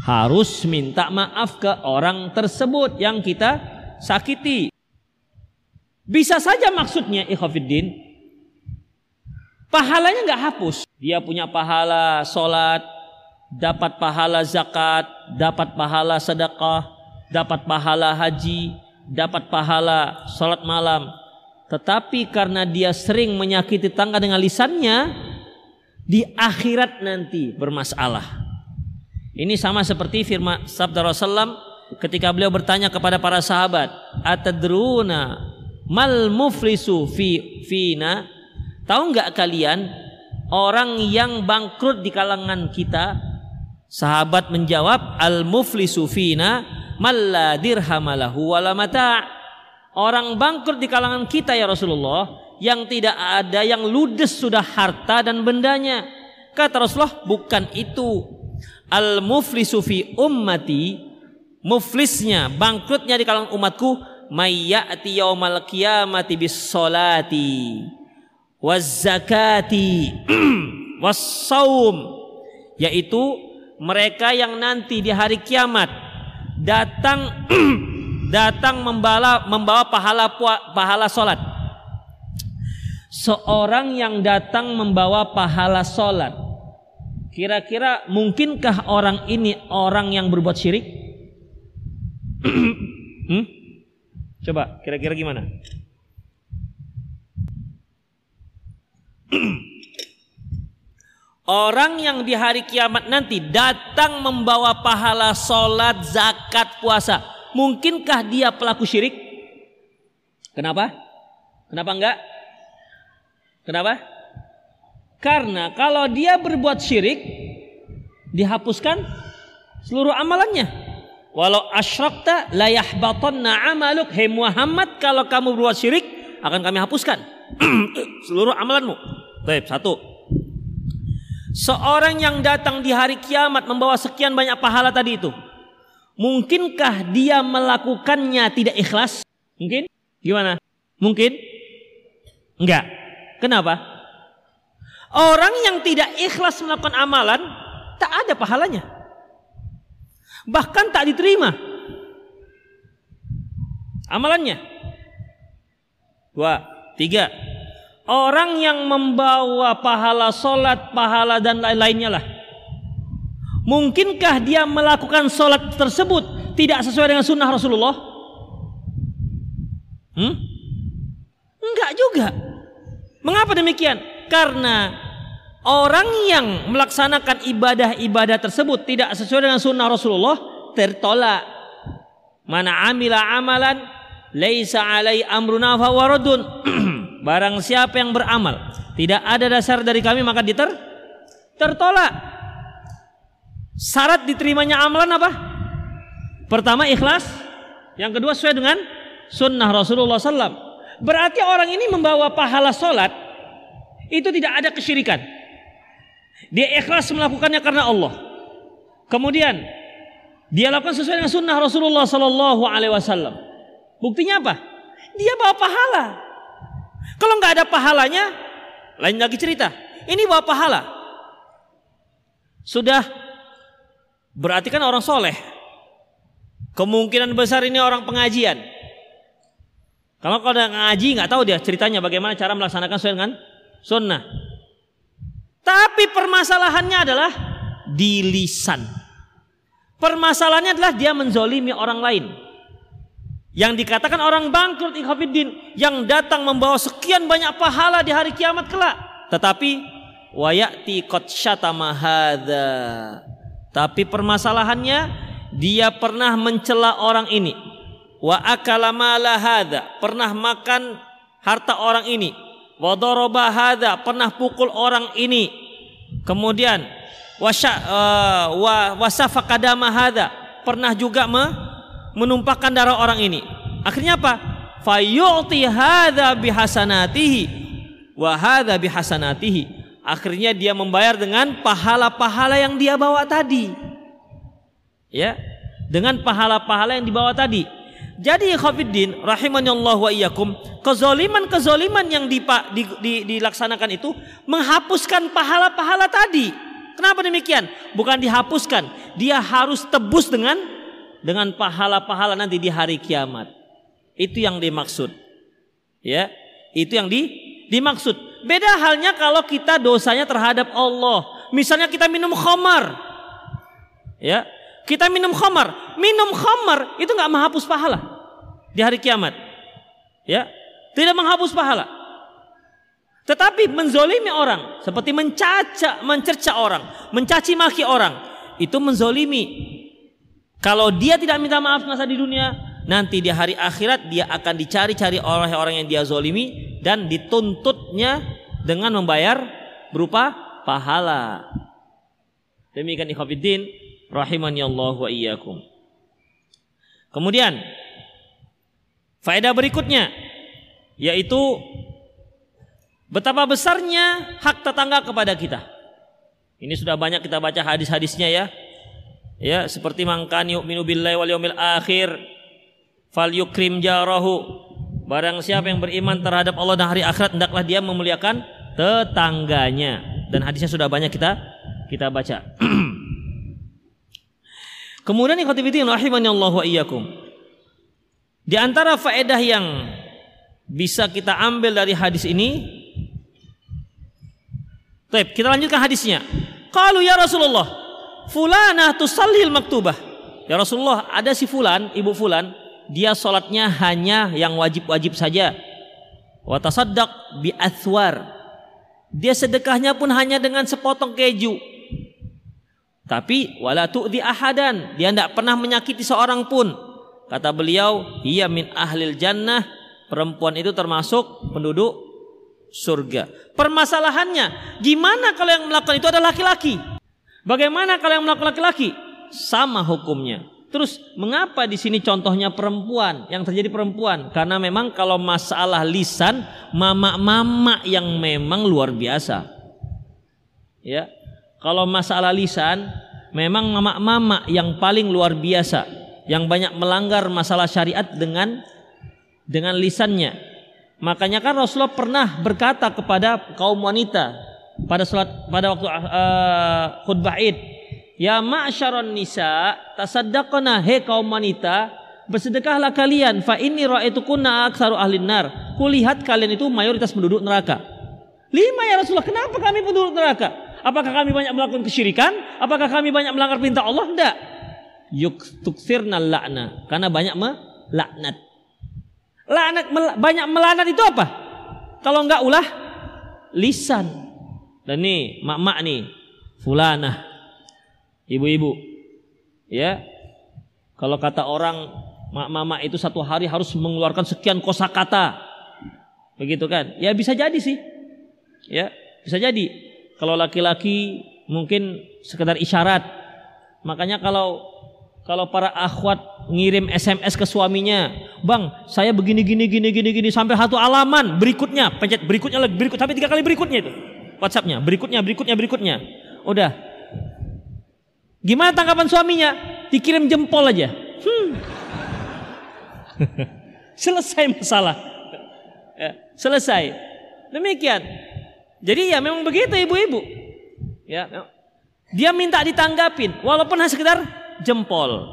harus minta maaf ke orang tersebut yang kita sakiti. Bisa saja maksudnya ikhwafiddin pahalanya nggak hapus. Dia punya pahala sholat, dapat pahala zakat, dapat pahala sedekah, dapat pahala haji, dapat pahala sholat malam. Tetapi karena dia sering menyakiti tangga dengan lisannya, di akhirat nanti bermasalah. Ini sama seperti firman sabda Rasulullah ketika beliau bertanya kepada para sahabat, "Atadruna mal muflisu fi fina?" Tahu nggak kalian orang yang bangkrut di kalangan kita? Sahabat menjawab, "Al muflisu fina malla dirhamalahu wala mata'." Orang bangkrut di kalangan kita ya Rasulullah yang tidak ada yang ludes sudah harta dan bendanya. Kata Rasulullah, bukan itu. Al muflisu fi ummati muflisnya, bangkrutnya di kalangan umatku mayyati yaumal qiyamati bis salati waz zakati [CLEARS THROAT] was saum yaitu mereka yang nanti di hari kiamat datang [CLEARS THROAT] datang membawa membawa pahala pahala salat. Seorang yang datang membawa pahala salat. Kira-kira mungkinkah orang ini orang yang berbuat syirik? [CLEARS THROAT] hmm? Coba kira-kira gimana? [CLEARS THROAT] Orang yang di hari kiamat nanti datang membawa pahala sholat, zakat, puasa mungkinkah dia pelaku syirik? Kenapa? Kenapa enggak? Kenapa? Karena kalau dia berbuat syirik dihapuskan seluruh amalannya. Walau asyrakta la yahbatanna amaluk. Hei Muhammad kalau kamu berbuat syirik akan kami hapuskan [CLEARS THROAT] seluruh amalanmu. Baik, satu. Seorang yang datang di hari kiamat membawa sekian banyak pahala tadi itu Mungkinkah dia melakukannya tidak ikhlas? Mungkin? Gimana? Mungkin? Enggak. Kenapa? Orang yang tidak ikhlas melakukan amalan tak ada pahalanya. Bahkan tak diterima amalannya. Dua, tiga. Orang yang membawa pahala solat, pahala dan lain-lainnya lah Mungkinkah dia melakukan sholat tersebut tidak sesuai dengan sunnah Rasulullah? Hmm? Enggak juga. Mengapa demikian? Karena orang yang melaksanakan ibadah-ibadah tersebut tidak sesuai dengan sunnah Rasulullah tertolak. Mana amila amalan laisa alai amruna fawaradun. [CLEARS THROAT] Barang siapa yang beramal tidak ada dasar dari kami maka diter tertolak. Syarat diterimanya amalan apa? Pertama ikhlas, yang kedua sesuai dengan sunnah Rasulullah SAW. Berarti orang ini membawa pahala solat itu tidak ada kesyirikan. Dia ikhlas melakukannya karena Allah. Kemudian dia lakukan sesuai dengan sunnah Rasulullah Sallallahu Alaihi Wasallam. Buktinya apa? Dia bawa pahala. Kalau nggak ada pahalanya, lain lagi cerita. Ini bawa pahala. Sudah Berarti kan orang soleh. Kemungkinan besar ini orang pengajian. Kalau kalau ada ngaji nggak tahu dia ceritanya bagaimana cara melaksanakan sesuai dengan sunnah. Tapi permasalahannya adalah di lisan. Permasalahannya adalah dia menzolimi orang lain. Yang dikatakan orang bangkrut ikhafiddin yang datang membawa sekian banyak pahala di hari kiamat kelak. Tetapi wayati qad syatama tapi permasalahannya dia pernah mencela orang ini. Wa akala pernah makan harta orang ini. Wa daraba pernah pukul orang ini. Kemudian wasya uh, wa pernah juga me, menumpahkan darah orang ini. Akhirnya apa? Fayu'ti hadha bihasanatihi wa hadha bihasanatihi akhirnya dia membayar dengan pahala-pahala yang dia bawa tadi. Ya, dengan pahala-pahala yang dibawa tadi. Jadi khafiddin rahimahullah wa iyyakum, kezoliman-kezoliman yang di, di, di, dilaksanakan itu menghapuskan pahala-pahala tadi. Kenapa demikian? Bukan dihapuskan, dia harus tebus dengan dengan pahala-pahala nanti di hari kiamat. Itu yang dimaksud. Ya, itu yang di dimaksud. Beda halnya kalau kita dosanya terhadap Allah. Misalnya kita minum khamar. Ya, kita minum khamar. Minum khamar itu nggak menghapus pahala di hari kiamat. Ya, tidak menghapus pahala. Tetapi menzolimi orang seperti mencaca, mencerca orang, mencaci maki orang itu menzolimi. Kalau dia tidak minta maaf masa di dunia, nanti di hari akhirat dia akan dicari-cari oleh orang yang dia zolimi dan dituntutnya dengan membayar berupa pahala. Demikian ikhwatiddin rahimani Allah wa iyyakum. Kemudian faedah berikutnya yaitu betapa besarnya hak tetangga kepada kita. Ini sudah banyak kita baca hadis-hadisnya ya. Ya, seperti mangkan yu'minu billahi wal yaumil akhir fal yukrim jarahu. Barang siapa yang beriman terhadap Allah dan hari akhirat hendaklah dia memuliakan tetangganya. Dan hadisnya sudah banyak kita kita baca. [CLEARS THROAT] Kemudian ikhwatifiddin rahimani Allah wa iyyakum. Di antara faedah yang bisa kita ambil dari hadis ini Baik, kita lanjutkan hadisnya. Kalau ya Rasulullah, fulanah tusallil maktubah. Ya Rasulullah, ada si fulan, ibu fulan, dia sholatnya hanya yang wajib-wajib saja. Wa tasaddaq bi athwar. Dia sedekahnya pun hanya dengan sepotong keju. Tapi wala tu'di ahadan, dia tidak pernah menyakiti seorang pun. Kata beliau, ia min ahlil jannah, perempuan itu termasuk penduduk surga. Permasalahannya, gimana kalau yang melakukan itu adalah laki-laki? Bagaimana kalau yang melakukan laki-laki? Sama hukumnya. Terus mengapa di sini contohnya perempuan yang terjadi perempuan? Karena memang kalau masalah lisan mama-mama yang memang luar biasa. Ya. Kalau masalah lisan memang mama-mama yang paling luar biasa yang banyak melanggar masalah syariat dengan dengan lisannya. Makanya kan Rasulullah pernah berkata kepada kaum wanita pada salat pada waktu uh, khutbah Id, "Ya ma'syaron nisa, tasaddaqna he kaum wanita, bersedekahlah kalian fa inni ra'aitukunna aktsaru ahlin nar." Kulihat kalian itu mayoritas penduduk neraka. Lima ya Rasulullah, kenapa kami penduduk neraka? Apakah kami banyak melakukan kesyirikan? Apakah kami banyak melanggar perintah Allah? Tidak. Yuk tuksirna la'na, karena banyak melaknat. Lanat banyak melanat itu apa? Kalau enggak ulah lisan. Dan nih mak-mak nih fulanah ibu-ibu ya. Kalau kata orang mak-mama itu satu hari harus mengeluarkan sekian kosakata. Begitu kan? Ya bisa jadi sih ya. Bisa jadi. Kalau laki-laki mungkin sekedar isyarat. Makanya kalau kalau para akhwat ngirim SMS ke suaminya, "Bang, saya begini gini gini gini gini sampai satu alaman, berikutnya, pencet berikutnya lagi, berikut sampai tiga kali berikutnya itu. WhatsAppnya, berikutnya, berikutnya, berikutnya. Udah. Gimana tanggapan suaminya? Dikirim jempol aja. Hmm. [LAUGHS] selesai masalah. Ya, selesai. Demikian. Jadi ya memang begitu ibu-ibu. Ya, dia minta ditanggapin walaupun hanya sekedar jempol.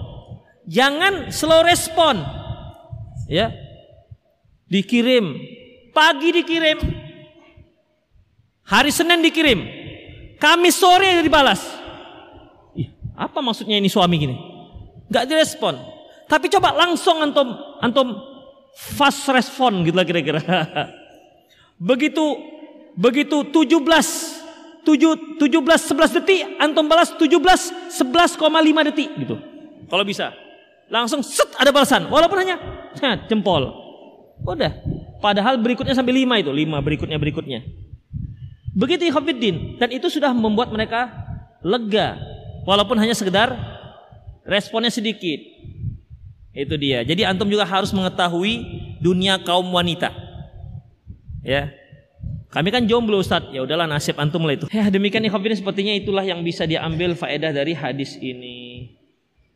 Jangan slow respon. Ya. Dikirim, pagi dikirim. Hari Senin dikirim. Kamis sore dibalas. Ih, apa maksudnya ini suami gini? Gak direspon. Tapi coba langsung antum antum fast respon gitu lah kira-kira. [LAUGHS] begitu begitu 17 7 17 11 detik antum balas 17 11,5 detik gitu. Kalau bisa. Langsung set ada balasan walaupun hanya [LAUGHS] jempol. Udah. Padahal berikutnya sampai 5 itu, 5 berikutnya berikutnya. Begitu Ikhwanuddin dan itu sudah membuat mereka lega walaupun hanya sekedar responnya sedikit. Itu dia. Jadi antum juga harus mengetahui dunia kaum wanita. Ya, kami kan jomblo Ustaz. Ya udahlah nasib antum lah itu. Ya demikian khafidin sepertinya itulah yang bisa diambil faedah dari hadis ini.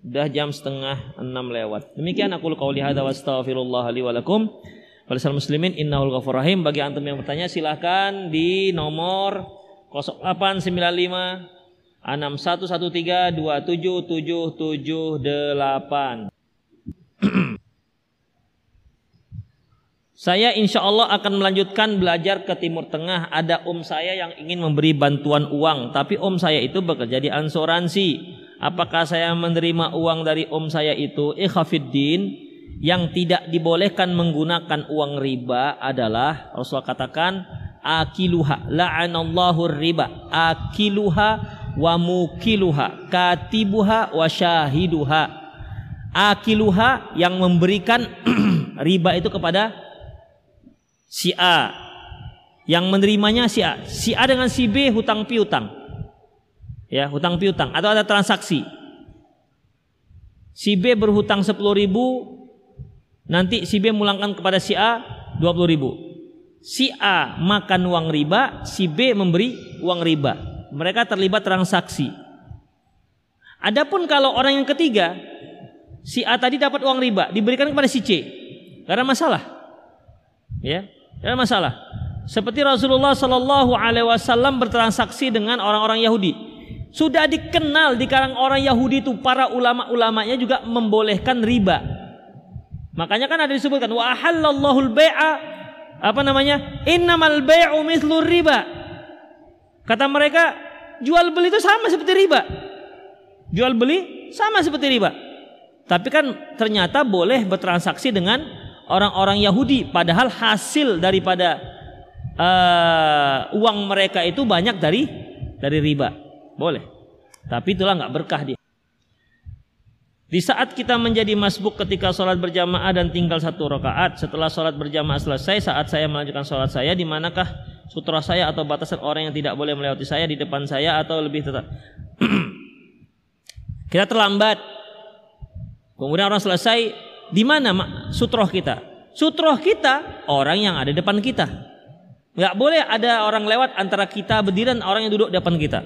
Udah jam setengah enam lewat. Demikian aku qauli hadza wa astaghfirullah li wa lakum. Walisal muslimin innahul ghafur rahim. Bagi antum yang bertanya silahkan di nomor 0895 6113277778. [CLEARS THROAT] Saya insya Allah akan melanjutkan belajar ke Timur Tengah. Ada om saya yang ingin memberi bantuan uang, tapi om saya itu bekerja di ansuransi. Apakah saya menerima uang dari om saya itu? Ikhafiddin yang tidak dibolehkan menggunakan uang riba adalah Rasulullah katakan akiluha la'anallahu riba. Akiluha wa mukiluha katibuha wa syahiduha. Akiluha yang memberikan [CLEARS THROAT] riba itu kepada si A. Yang menerimanya si A. Si A dengan si B hutang piutang. Ya hutang piutang. Atau ada transaksi. Si B berhutang 10 ribu nanti si B mulangkan kepada si A 20 ribu. Si A makan uang riba si B memberi uang riba. Mereka terlibat transaksi. Adapun kalau orang yang ketiga si A tadi dapat uang riba diberikan kepada si C. Ada masalah. Ya ada masalah. Seperti Rasulullah Shallallahu Alaihi Wasallam bertransaksi dengan orang-orang Yahudi. Sudah dikenal di kalangan orang Yahudi itu para ulama-ulamanya juga membolehkan riba makanya kan ada disebutkan wa halallahu bai'a apa namanya? Innamal bai'u mithlu riba. Kata mereka, jual beli itu sama seperti riba. Jual beli sama seperti riba. Tapi kan ternyata boleh bertransaksi dengan orang-orang Yahudi padahal hasil daripada uh, uang mereka itu banyak dari dari riba. Boleh. Tapi itulah nggak berkah dia. Di saat kita menjadi masbuk ketika sholat berjamaah dan tinggal satu rakaat setelah sholat berjamaah selesai saat saya melanjutkan sholat saya di manakah sutra saya atau batasan orang yang tidak boleh melewati saya di depan saya atau lebih tetap? [CLEARS THROAT] Kita terlambat. Kemudian orang selesai di mana sutroh kita? Sutroh kita orang yang ada depan kita. Nggak boleh ada orang lewat antara kita berdiri dan orang yang duduk depan kita.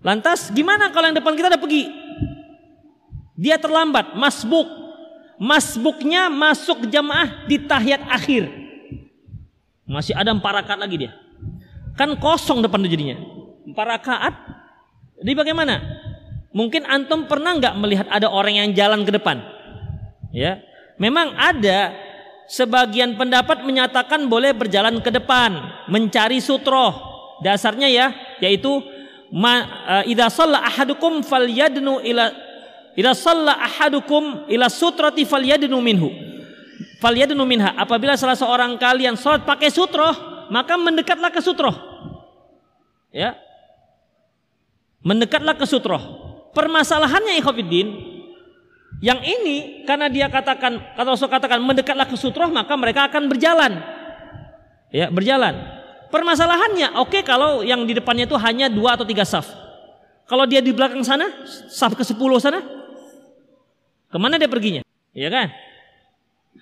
Lantas gimana kalau yang depan kita udah pergi dia terlambat, masbuk. Masbuknya masuk jamaah di tahiyat akhir. Masih ada empat rakaat lagi dia. Kan kosong depan jadinya. Empat rakaat. Jadi bagaimana? Mungkin antum pernah nggak melihat ada orang yang jalan ke depan? Ya, memang ada sebagian pendapat menyatakan boleh berjalan ke depan mencari sutroh. Dasarnya ya, yaitu ma, uh, idza shalla ahadukum falyadnu ila Ila salla ahadukum ila sutrati falyadnu minhu. Falyadnu minha. Apabila salah seorang kalian salat pakai sutroh, maka mendekatlah ke sutroh. Ya. Mendekatlah ke sutroh. Permasalahannya ikhwatiddin yang ini karena dia katakan kata Rasul katakan mendekatlah ke sutroh maka mereka akan berjalan. Ya, berjalan. Permasalahannya oke okay, kalau yang di depannya itu hanya dua atau tiga saf. Kalau dia di belakang sana, saf ke sepuluh sana, Ke mana dia perginya? Iya kan?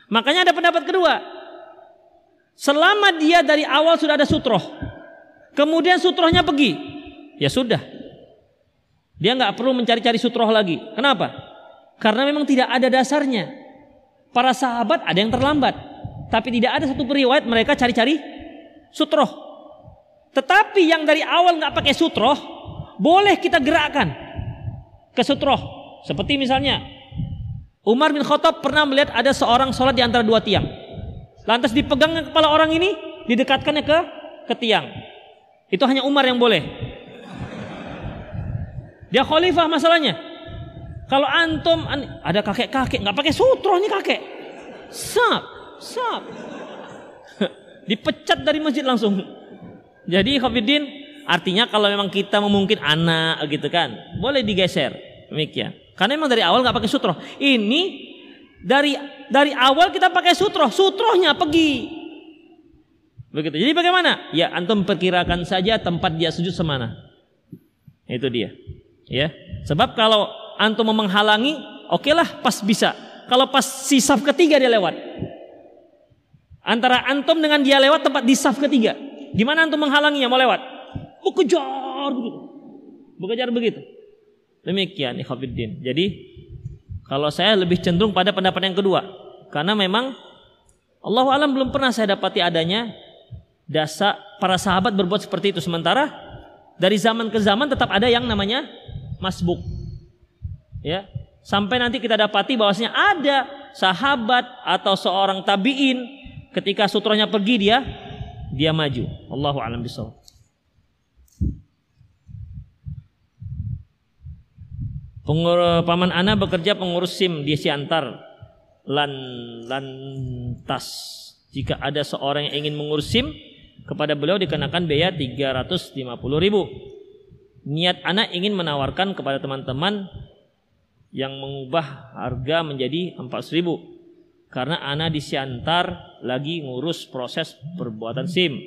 Makanya ada pendapat kedua. Selama dia dari awal sudah ada sutroh, kemudian sutrohnya pergi, ya sudah. Dia nggak perlu mencari-cari sutroh lagi. Kenapa? Karena memang tidak ada dasarnya. Para sahabat ada yang terlambat, tapi tidak ada satu periwayat mereka cari-cari sutroh. Tetapi yang dari awal nggak pakai sutroh, boleh kita gerakkan ke sutroh. Seperti misalnya Umar bin Khattab pernah melihat ada seorang sholat di antara dua tiang. Lantas dipegang kepala orang ini, didekatkannya ke ke tiang. Itu hanya Umar yang boleh. Dia khalifah masalahnya. Kalau antum ada kakek-kakek nggak pakai sutro nih kakek. Sap, sap. [LAUGHS] Dipecat dari masjid langsung. Jadi Khafidin artinya kalau memang kita memungkin anak gitu kan, boleh digeser. Demikian. Karena memang dari awal nggak pakai sutroh. Ini dari dari awal kita pakai sutroh, sutrohnya pergi. Begitu. Jadi bagaimana? Ya antum perkirakan saja tempat dia sujud semana. Itu dia. Ya. Sebab kalau antum menghalangi, oke okay pas bisa. Kalau pas si saf ketiga dia lewat. Antara antum dengan dia lewat tempat di saf ketiga. Gimana antum menghalanginya mau lewat? Oh kejar begitu. Bekejar begitu. Demikian ikhwatiddin. Jadi kalau saya lebih cenderung pada pendapat yang kedua karena memang Allah alam belum pernah saya dapati adanya dasar para sahabat berbuat seperti itu sementara dari zaman ke zaman tetap ada yang namanya masbuk. Ya, sampai nanti kita dapati bahwasanya ada sahabat atau seorang tabiin ketika sutranya pergi dia dia maju. Allahu a'lam bishawab. Pengur, paman Ana bekerja pengurus SIM di Siantar. Lan lantas jika ada seorang yang ingin mengurus SIM kepada beliau dikenakan biaya 350 ribu. Niat anak ingin menawarkan kepada teman-teman yang mengubah harga menjadi 400 ribu. Karena anak di Siantar lagi ngurus proses perbuatan SIM.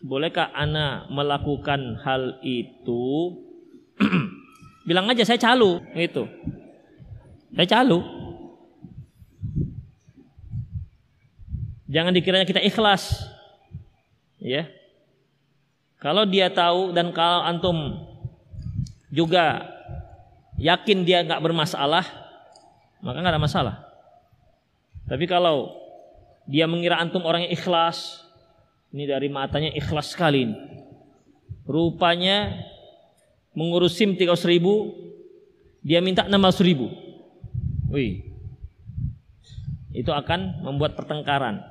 Bolehkah anak melakukan hal itu [CLEARS THROAT] Bilang aja saya calo itu. Saya calo. Jangan dikiranya kita ikhlas. Ya. Kalau dia tahu dan kalau antum juga yakin dia nggak bermasalah, maka nggak ada masalah. Tapi kalau dia mengira antum orang yang ikhlas, ini dari matanya ikhlas sekali. Rupanya mengurus SIM 300 ribu, dia minta 600 ribu. Wih. Itu akan membuat pertengkaran.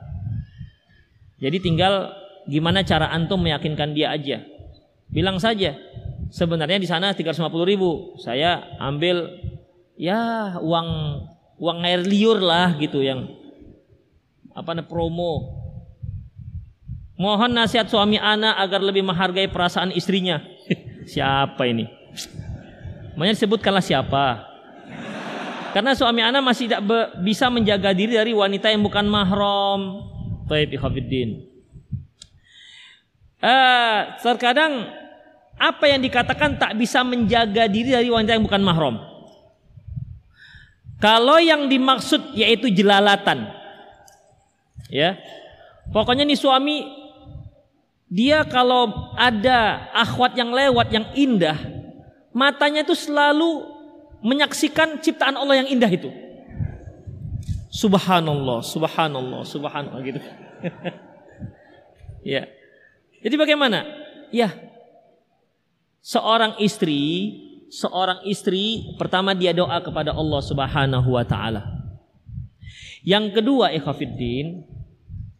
Jadi tinggal gimana cara antum meyakinkan dia aja. Bilang saja, sebenarnya di sana 350 ribu, saya ambil ya uang uang air liur lah gitu yang apa namanya promo. Mohon nasihat suami anak agar lebih menghargai perasaan istrinya. Siapa ini? Makanya disebutkanlah siapa. Karena suami anak masih tidak bisa menjaga diri dari wanita yang bukan mahram. Baik, ikhwafiddin. Uh, terkadang apa yang dikatakan tak bisa menjaga diri dari wanita yang bukan mahram. Kalau yang dimaksud yaitu jelalatan. Ya. Pokoknya nih suami dia kalau ada akhwat yang lewat yang indah, matanya itu selalu menyaksikan ciptaan Allah yang indah itu. Subhanallah, subhanallah, subhanallah gitu. [LAUGHS] ya. Jadi bagaimana? Ya. Seorang istri, seorang istri pertama dia doa kepada Allah Subhanahu wa taala. Yang kedua, ikhwatiddin,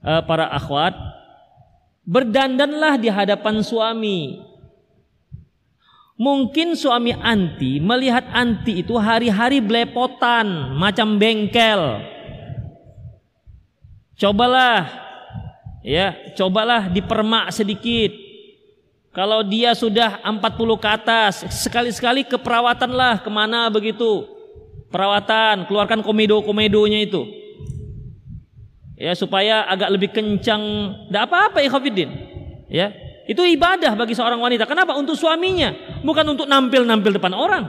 eh, para akhwat, Berdandanlah di hadapan suami. Mungkin suami anti melihat anti itu hari-hari belepotan macam bengkel. Cobalah ya, cobalah dipermak sedikit. Kalau dia sudah 40 ke atas, sekali-sekali ke lah ke mana begitu. Perawatan, keluarkan komedo-komedonya itu ya supaya agak lebih kencang. Tidak apa-apa ya Khafidin. Ya, itu ibadah bagi seorang wanita. Kenapa? Untuk suaminya, bukan untuk nampil-nampil depan orang.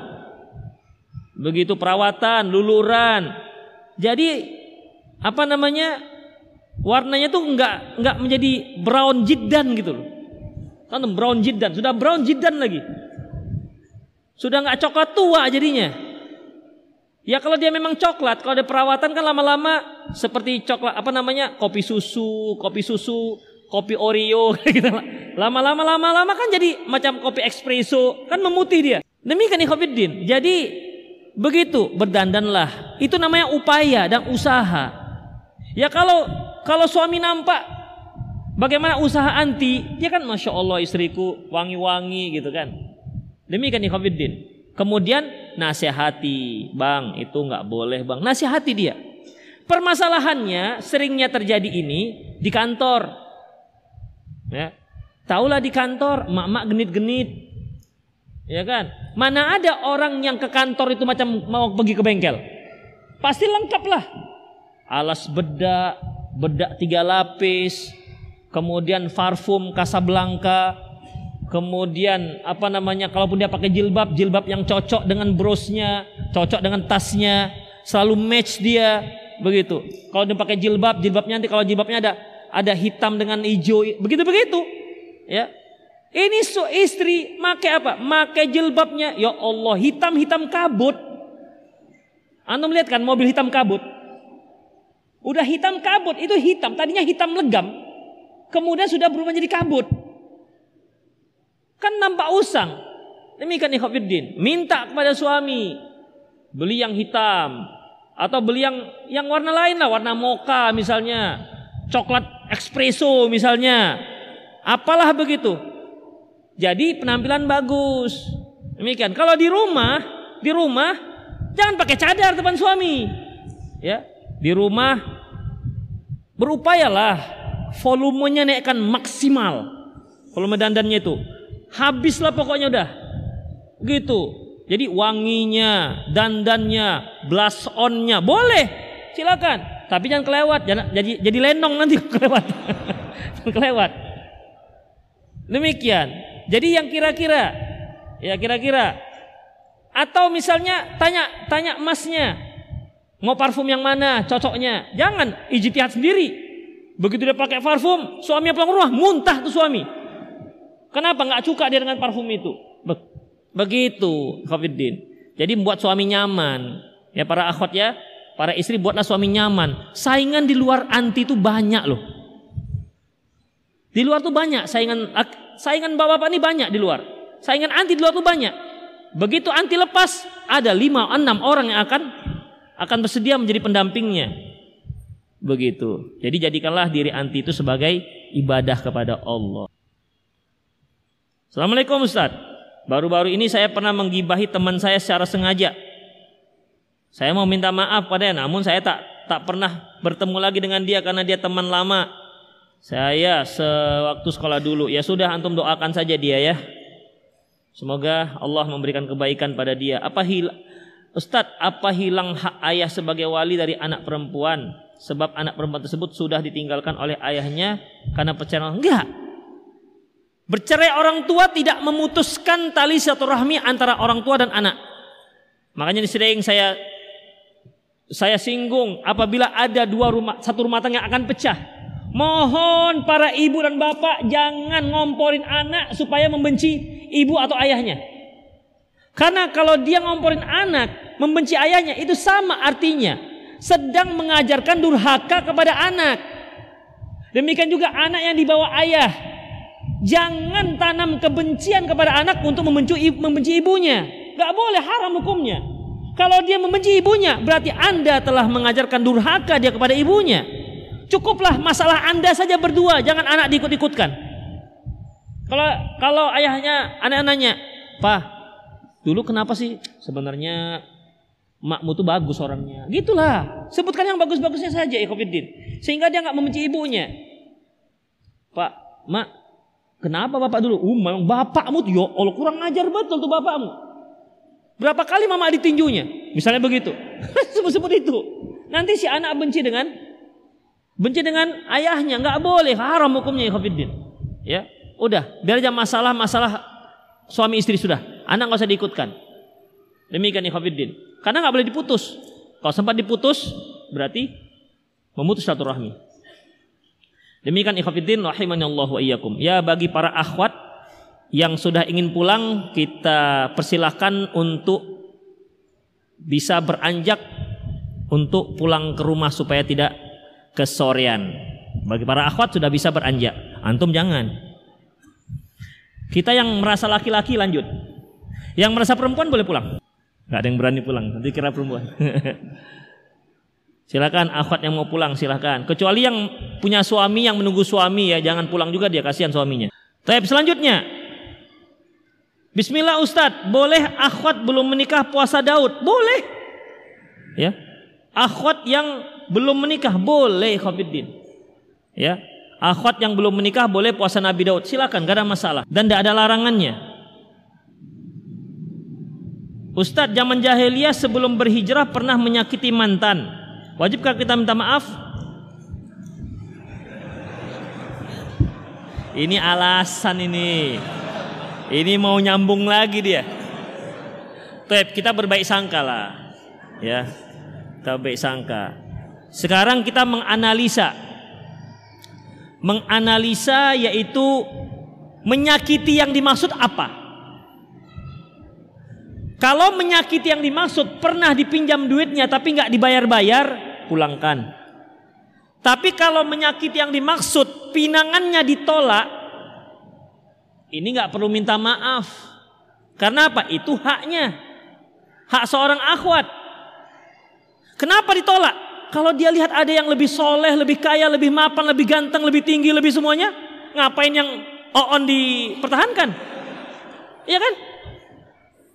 Begitu perawatan, luluran. Jadi apa namanya? Warnanya tuh enggak enggak menjadi brown jiddan gitu loh. Kan brown jiddan, sudah brown jiddan lagi. Sudah enggak coklat tua jadinya. Ya kalau dia memang coklat, kalau ada perawatan kan lama-lama seperti coklat apa namanya kopi susu, kopi susu, kopi Oreo [LAUGHS] gitu. Lama-lama lama-lama kan jadi macam kopi espresso, kan memutih dia. Demikian din. Jadi begitu berdandanlah. Itu namanya upaya dan usaha. Ya kalau kalau suami nampak bagaimana usaha anti, dia kan masya Allah istriku wangi-wangi gitu kan. Demikian din. Kemudian nasihati, bang itu nggak boleh bang. Nasihati dia. Permasalahannya seringnya terjadi ini di kantor. Ya. Taulah di kantor, mak-mak genit-genit. Ya kan? Mana ada orang yang ke kantor itu macam mau pergi ke bengkel? Pasti lengkap lah. Alas bedak, bedak tiga lapis, kemudian parfum Casablanca, Kemudian apa namanya kalaupun dia pakai jilbab, jilbab yang cocok dengan brosnya, cocok dengan tasnya, selalu match dia begitu. Kalau dia pakai jilbab, jilbabnya nanti kalau jilbabnya ada ada hitam dengan hijau, begitu begitu. Ya. Ini su istri make apa? Make jilbabnya, ya Allah hitam-hitam kabut. Anda melihat kan mobil hitam kabut? Udah hitam kabut, itu hitam. Tadinya hitam legam, kemudian sudah berubah jadi kabut. Kan nampak usang. Demikian ikhwafiddin. Minta kepada suami. Beli yang hitam. Atau beli yang yang warna lain lah. Warna mocha misalnya. Coklat espresso misalnya. Apalah begitu. Jadi penampilan bagus. Demikian. Kalau di rumah, di rumah jangan pakai cadar depan suami. Ya, di rumah berupayalah volumenya naikkan maksimal. Volume dandannya itu. Habislah pokoknya udah. Gitu. Jadi wanginya, dandannya, blush onnya boleh, silakan. Tapi jangan kelewat, jangan jadi jadi lenong nanti [LAUGHS] kelewat. kelewat. Demikian. Jadi yang kira-kira ya kira-kira atau misalnya tanya tanya emasnya mau parfum yang mana cocoknya. Jangan ijtihad sendiri. Begitu dia pakai parfum, suami pulang rumah muntah tuh suami. Kenapa nggak suka dia dengan parfum itu? Begitu, Khafiddin. Jadi membuat suami nyaman. Ya para akhwat ya, para istri buatlah suami nyaman. Saingan di luar anti itu banyak loh. Di luar tuh banyak saingan saingan bapak-bapak ini banyak di luar. Saingan anti di luar tuh banyak. Begitu anti lepas, ada lima enam orang yang akan akan bersedia menjadi pendampingnya. Begitu. Jadi jadikanlah diri anti itu sebagai ibadah kepada Allah. Assalamualaikum Ustaz. Baru-baru ini saya pernah menggibahi teman saya secara sengaja. Saya mau minta maaf padanya, namun saya tak tak pernah bertemu lagi dengan dia karena dia teman lama. Saya sewaktu sekolah dulu. Ya sudah antum doakan saja dia ya. Semoga Allah memberikan kebaikan pada dia. Apa hil Ustadz, apa hilang hak ayah sebagai wali dari anak perempuan? Sebab anak perempuan tersebut sudah ditinggalkan oleh ayahnya karena perceraian. Enggak. Bercerai orang tua tidak memutuskan tali silaturahmi antara orang tua dan anak. Makanya sering saya saya singgung apabila ada dua rumah satu rumah tangga akan pecah Mohon para ibu dan bapak jangan ngomporin anak supaya membenci ibu atau ayahnya. Karena kalau dia ngomporin anak, membenci ayahnya itu sama artinya sedang mengajarkan durhaka kepada anak. Demikian juga anak yang dibawa ayah. Jangan tanam kebencian kepada anak untuk membenci, membenci ibunya. Gak boleh haram hukumnya. Kalau dia membenci ibunya, berarti Anda telah mengajarkan durhaka dia kepada ibunya. Cukuplah masalah Anda saja berdua, jangan anak diikut-ikutkan. Kalau kalau ayahnya anak-anaknya, "Pak, dulu kenapa sih sebenarnya makmu tuh bagus orangnya?" Gitulah. Sebutkan yang bagus-bagusnya saja, Ikhwanuddin. Sehingga dia nggak membenci ibunya. Pak, Mak, kenapa Bapak dulu? Uh, memang bapakmu tuh, ya Allah kurang ngajar betul tuh bapakmu. Berapa kali mama ditinjunya? Misalnya begitu. [LAUGHS] Sebut-sebut itu. Nanti si anak benci dengan Benci dengan ayahnya nggak boleh, haram hukumnya ya Khafiddin. Ya, udah, biar aja masalah-masalah suami istri sudah. Anak nggak usah diikutkan. Demikian ya Khafiddin. Karena nggak boleh diputus. Kalau sempat diputus, berarti memutus satu rahmi. Demikian ikhwatiddin rahimani Allah wa iyyakum. Ya bagi para akhwat yang sudah ingin pulang kita persilahkan untuk bisa beranjak untuk pulang ke rumah supaya tidak kesorean. Bagi para akhwat sudah bisa beranjak. Antum jangan. Kita yang merasa laki-laki lanjut. Yang merasa perempuan boleh pulang. Gak ada yang berani pulang. Nanti kira perempuan. [LAUGHS] silakan akhwat yang mau pulang silakan. Kecuali yang punya suami yang menunggu suami ya jangan pulang juga dia kasihan suaminya. Tapi selanjutnya. Bismillah Ustadz, boleh akhwat belum menikah puasa Daud? Boleh. Ya. Akhwat yang belum menikah boleh Khafiddin. Ya. Akhwat yang belum menikah boleh puasa Nabi Daud. Silakan, gak ada masalah dan tidak ada larangannya. Ustadz zaman jahiliyah sebelum berhijrah pernah menyakiti mantan. Wajibkah kita minta maaf? Ini alasan ini. Ini mau nyambung lagi dia. Tep, kita berbaik sangka lah. Ya. Kita berbaik sangka. Sekarang kita menganalisa. Menganalisa yaitu menyakiti yang dimaksud apa? Kalau menyakiti yang dimaksud pernah dipinjam duitnya tapi nggak dibayar-bayar, pulangkan. Tapi kalau menyakiti yang dimaksud pinangannya ditolak, Ini nggak perlu minta maaf. Karena apa? Itu haknya. Hak seorang akhwat. Kenapa ditolak? Kalau dia lihat ada yang lebih soleh, lebih kaya, lebih mapan, lebih ganteng, lebih tinggi, lebih semuanya, ngapain yang on dipertahankan? Iya kan?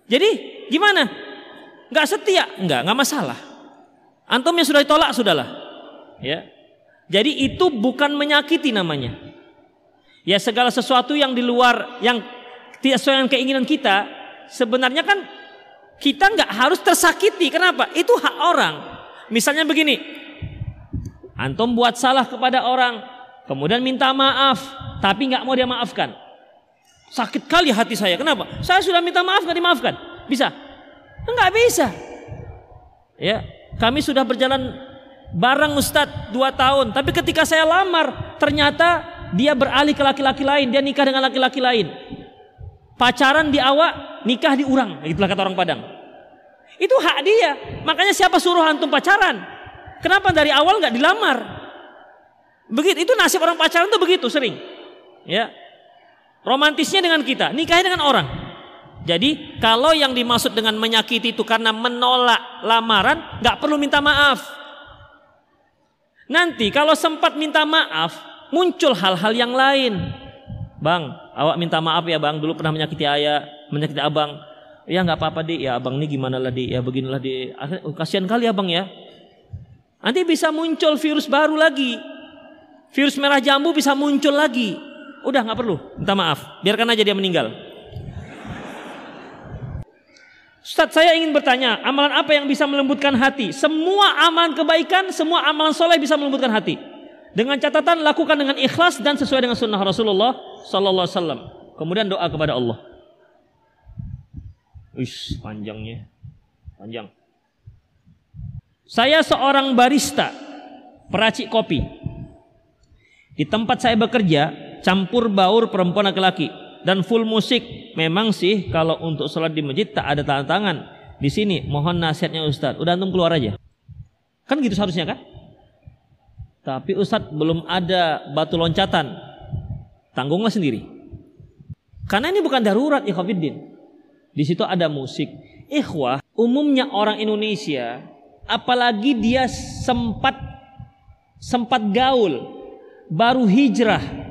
Jadi gimana? Nggak setia? Nggak, nggak masalah. Antum yang sudah ditolak sudahlah. Ya. Jadi itu bukan menyakiti namanya. Ya segala sesuatu yang di luar yang tidak sesuai dengan keinginan kita, sebenarnya kan kita nggak harus tersakiti. Kenapa? Itu hak orang. Misalnya begini, antum buat salah kepada orang, kemudian minta maaf, tapi nggak mau dia maafkan. Sakit kali hati saya. Kenapa? Saya sudah minta maaf nggak dimaafkan. Bisa? Nggak bisa. Ya, kami sudah berjalan bareng Ustadz dua tahun, tapi ketika saya lamar, ternyata dia beralih ke laki-laki lain, dia nikah dengan laki-laki lain. Pacaran di awak, nikah di urang, itulah kata orang Padang. Itu hak dia. Makanya siapa suruh antum pacaran? Kenapa dari awal nggak dilamar? Begitu itu nasib orang pacaran tuh begitu sering. Ya. Romantisnya dengan kita, nikahnya dengan orang. Jadi kalau yang dimaksud dengan menyakiti itu karena menolak lamaran, nggak perlu minta maaf. Nanti kalau sempat minta maaf, muncul hal-hal yang lain. Bang, awak minta maaf ya bang, dulu pernah menyakiti ayah, menyakiti abang. Ya nggak apa-apa di, ya abang ini gimana lah di, ya beginilah di. Oh, kasihan kali abang ya. Nanti bisa muncul virus baru lagi. Virus merah jambu bisa muncul lagi. Udah nggak perlu, minta maaf. Biarkan aja dia meninggal. Ustaz saya ingin bertanya, amalan apa yang bisa melembutkan hati? Semua amalan kebaikan, semua amalan soleh bisa melembutkan hati. Dengan catatan lakukan dengan ikhlas dan sesuai dengan sunnah Rasulullah Sallallahu Alaihi Wasallam. Kemudian doa kepada Allah. Wis panjangnya, panjang. Saya seorang barista, peracik kopi. Di tempat saya bekerja, campur baur perempuan laki-laki dan full musik. Memang sih kalau untuk sholat di masjid tak ada tangan-tangan. Di sini mohon nasihatnya Ustadz. Udah antum keluar aja. Kan gitu seharusnya kan? Tapi Ustadz belum ada batu loncatan. Tanggunglah sendiri. Karena ini bukan darurat ikhwafiddin. Di situ ada musik. Ikhwah, umumnya orang Indonesia, apalagi dia sempat sempat gaul, baru hijrah.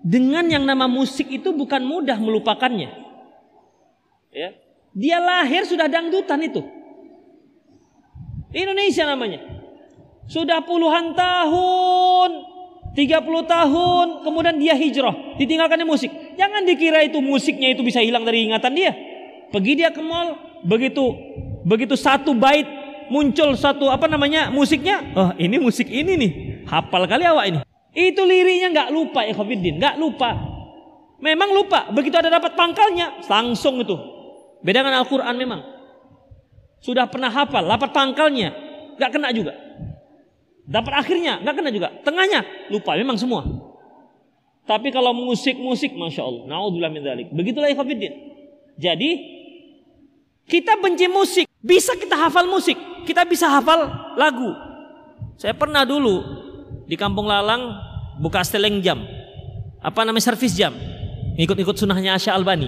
Dengan yang nama musik itu bukan mudah melupakannya. Ya. Dia lahir sudah dangdutan itu. Indonesia namanya. Sudah puluhan tahun, 30 tahun, kemudian dia hijrah, ditinggalkannya musik. Jangan dikira itu musiknya itu bisa hilang dari ingatan dia. Pergi dia ke mall, begitu begitu satu bait muncul satu apa namanya musiknya, oh ini musik ini nih, hafal kali awak ini. Itu liriknya nggak lupa ya Khofiddin, nggak lupa. Memang lupa, begitu ada dapat pangkalnya, langsung itu. Beda dengan Al-Quran memang. Sudah pernah hafal, dapat pangkalnya, nggak kena juga. Dapat akhirnya, nggak kena juga. Tengahnya, lupa memang semua. Tapi kalau musik-musik, masya Allah, naudzubillah min dzalik. Begitulah ikhwatiddin. Jadi kita benci musik, bisa kita hafal musik, kita bisa hafal lagu. Saya pernah dulu di Kampung Lalang buka steleng jam, apa namanya servis jam, ikut-ikut sunnahnya Asya Albani.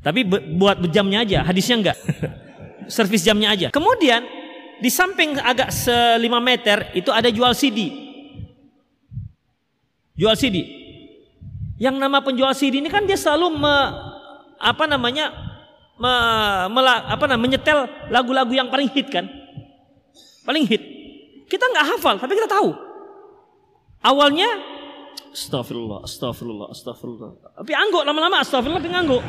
Tapi buat jamnya aja, hadisnya enggak. [LAUGHS] servis jamnya aja. Kemudian di samping agak se 5 meter itu ada jual CD. Jual CD. Yang nama penjual CD ini kan dia selalu me, apa namanya me, mela, apa namanya menyetel lagu-lagu yang paling hit kan? Paling hit. Kita nggak hafal tapi kita tahu. Awalnya Astagfirullah, astagfirullah, astagfirullah. Tapi angguk lama-lama astagfirullah tapi ngangguk.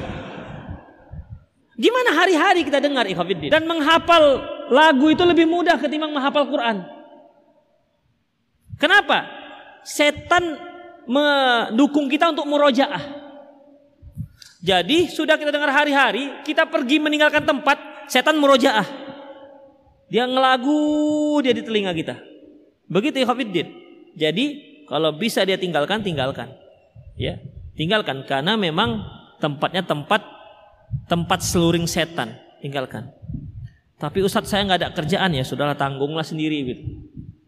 Gimana hari-hari kita dengar ikhwatiddin dan menghafal lagu itu lebih mudah ketimbang menghafal Quran. Kenapa? Setan mendukung kita untuk murojaah. Jadi sudah kita dengar hari-hari, kita pergi meninggalkan tempat, setan murojaah. Dia ngelagu dia di telinga kita. Begitu ikhwatiddin. Jadi kalau bisa dia tinggalkan, tinggalkan. Ya, tinggalkan karena memang tempatnya tempat tempat seluring setan, tinggalkan. Tapi Ustadz saya nggak ada kerjaan ya, sudahlah tanggunglah sendiri gitu.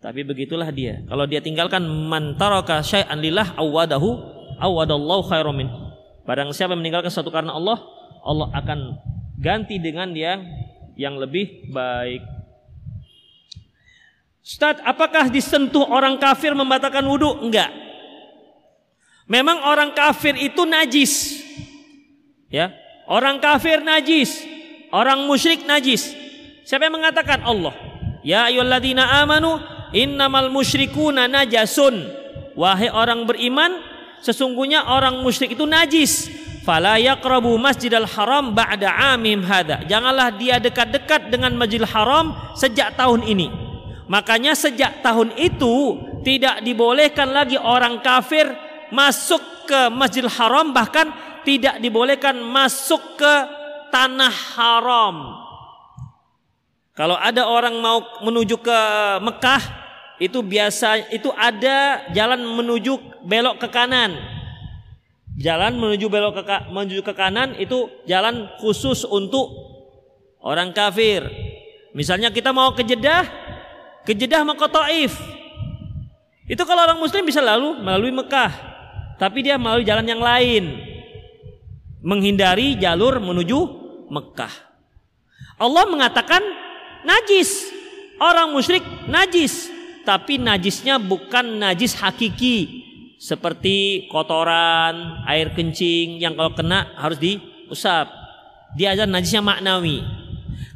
Tapi begitulah dia. Kalau dia tinggalkan mantaraka syai'an lillah awadahu awadallahu khairum min. Barang siapa meninggalkan sesuatu karena Allah, Allah akan ganti dengan yang yang lebih baik. Ustaz, apakah disentuh orang kafir membatalkan wudhu? Enggak. Memang orang kafir itu najis. Ya, orang kafir najis, orang musyrik najis. Siapa yang mengatakan Allah? Ya ayyuhalladzina amanu innamal musyrikuna najasun. Wahai orang beriman, sesungguhnya orang musyrik itu najis. Fala yaqrabu masjidal haram ba'da amim hada. Janganlah dia dekat-dekat dengan Masjidil Haram sejak tahun ini. Makanya sejak tahun itu tidak dibolehkan lagi orang kafir masuk ke Masjidil Haram bahkan tidak dibolehkan masuk ke tanah haram. Kalau ada orang mau menuju ke Mekah itu biasa itu ada jalan menuju belok ke kanan. Jalan menuju belok ke menuju ke kanan itu jalan khusus untuk orang kafir. Misalnya kita mau ke Jeddah, ke Jeddah mau ke Taif. Itu kalau orang muslim bisa lalu melalui Mekah. Tapi dia melalui jalan yang lain. Menghindari jalur menuju Mekah. Allah mengatakan najis. Orang musyrik najis. Tapi najisnya bukan najis hakiki. Seperti kotoran, air kencing yang kalau kena harus diusap. Dia ada najisnya maknawi.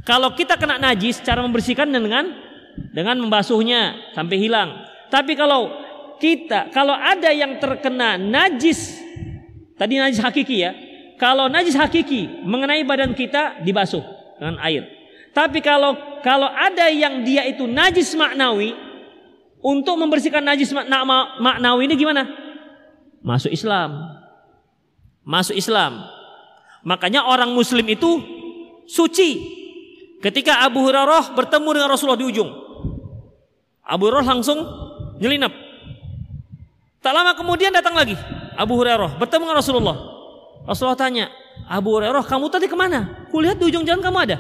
Kalau kita kena najis, cara membersihkan dengan dengan membasuhnya sampai hilang. Tapi kalau kita kalau ada yang terkena najis tadi najis hakiki ya. Kalau najis hakiki mengenai badan kita dibasuh dengan air. Tapi kalau kalau ada yang dia itu najis maknawi untuk membersihkan najis maknawi ini gimana? Masuk Islam. Masuk Islam. Makanya orang muslim itu suci. Ketika Abu Hurairah bertemu dengan Rasulullah di ujung, Abu Hurairah langsung nyelinap. Tak lama kemudian datang lagi Abu Hurairah bertemu dengan Rasulullah. Rasulullah tanya, Abu Hurairah kamu tadi ke mana? Kulihat di ujung jalan kamu ada.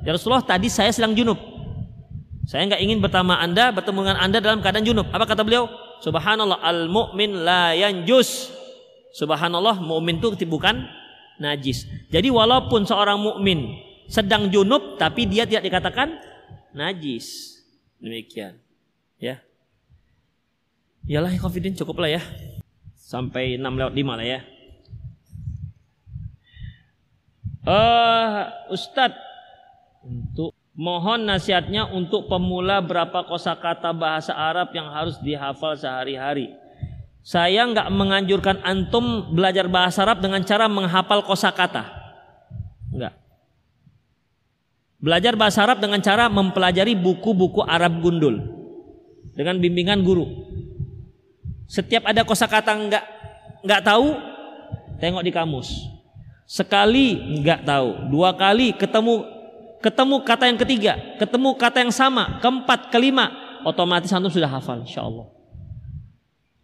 Ya Rasulullah tadi saya sedang junub. Saya nggak ingin bertemu anda bertemu dengan anda dalam keadaan junub. Apa kata beliau? Subhanallah al mu'min la yanjus. Subhanallah mukmin itu bukan najis. Jadi walaupun seorang mukmin sedang junub tapi dia tidak dikatakan najis. Demikian. Ya. Iyalah ya confident cukup lah ya. Sampai 6 lewat 5 lah ya. Eh uh, Ustadz untuk mohon nasihatnya untuk pemula berapa kosakata bahasa Arab yang harus dihafal sehari-hari. Saya nggak menganjurkan antum belajar bahasa Arab dengan cara menghafal kosakata. Enggak. Belajar bahasa Arab dengan cara mempelajari buku-buku Arab gundul dengan bimbingan guru. Setiap ada kosakata nggak nggak tahu, tengok di kamus. Sekali nggak tahu, dua kali ketemu ketemu kata yang ketiga, ketemu kata yang sama, keempat, kelima, otomatis antum sudah hafal, insya Allah.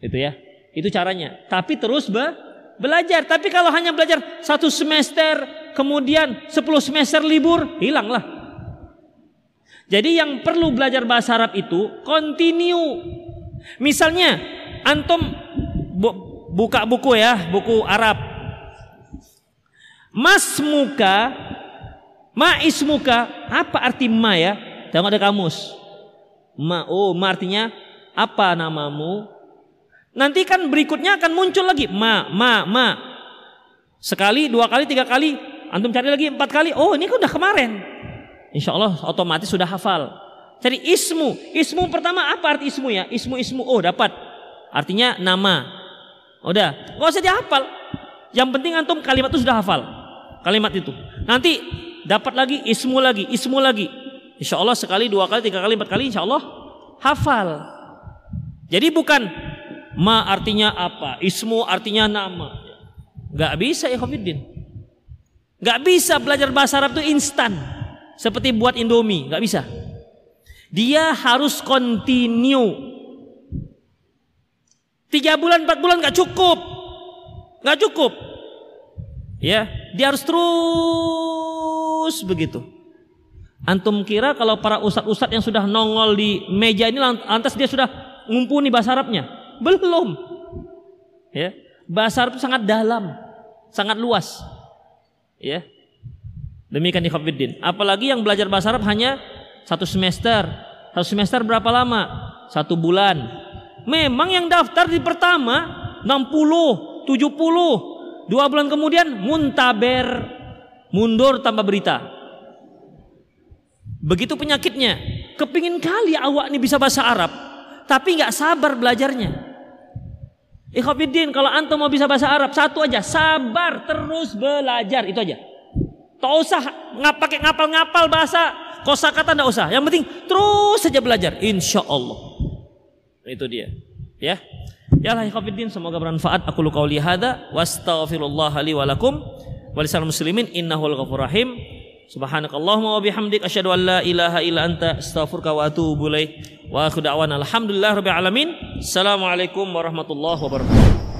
Itu ya, itu caranya. Tapi terus be belajar. Tapi kalau hanya belajar satu semester, kemudian sepuluh semester libur, hilanglah. Jadi yang perlu belajar bahasa Arab itu continue. Misalnya antum bu buka buku ya, buku Arab. Mas muka, ma ismuka, apa arti ma ya? Tengok ada kamus. Ma, oh ma artinya apa namamu? Nanti kan berikutnya akan muncul lagi ma, ma, ma. Sekali, dua kali, tiga kali, antum cari lagi empat kali. Oh ini kan udah kemarin. Insya Allah otomatis sudah hafal. Cari ismu. Ismu pertama apa arti ismu ya? Ismu ismu. Oh dapat. Artinya nama. Udah. Gak usah dihafal. Yang penting antum kalimat itu sudah hafal. Kalimat itu. Nanti dapat lagi ismu lagi, ismu lagi. Insya Allah sekali, dua kali, tiga kali, empat kali. Insya Allah hafal. Jadi bukan ma artinya apa, ismu artinya nama. Gak bisa ya Khofiddin. Gak bisa belajar bahasa Arab itu instan. Seperti buat Indomie, nggak bisa. Dia harus continue. Tiga bulan, empat bulan nggak cukup, nggak cukup. Ya, dia harus terus begitu. Antum kira kalau para ustadz-ustadz yang sudah nongol di meja ini lantas dia sudah ngumpuni bahasa Arabnya? Belum. Ya. Bahasa Arab itu sangat dalam, sangat luas. Ya. Demikian ikhwatiddin. Apalagi yang belajar bahasa Arab hanya satu semester. Satu semester berapa lama? Satu bulan. Memang yang daftar di pertama 60, 70. Dua bulan kemudian muntaber. Mundur tanpa berita. Begitu penyakitnya. Kepingin kali awak ini bisa bahasa Arab. Tapi nggak sabar belajarnya. Ikhwafiddin, kalau antum mau bisa bahasa Arab, satu aja, sabar terus belajar, itu aja. Tak usah ngap pakai ngapal-ngapal bahasa, kosakata enggak usah. Yang penting terus saja belajar, insya Allah. Itu dia. Ya. Ya Allah ikhwafiddin, semoga bermanfaat. Aku luka hadza wa astaghfirullah li wa lakum wa muslimin innahul ghafur rahim. Subhanakallahumma wa bihamdik asyhadu an la ilaha illa anta astaghfiruka wa atubu ilaik. Wa akhu da'wana alhamdulillah rabbil alamin. Assalamualaikum warahmatullahi wabarakatuh.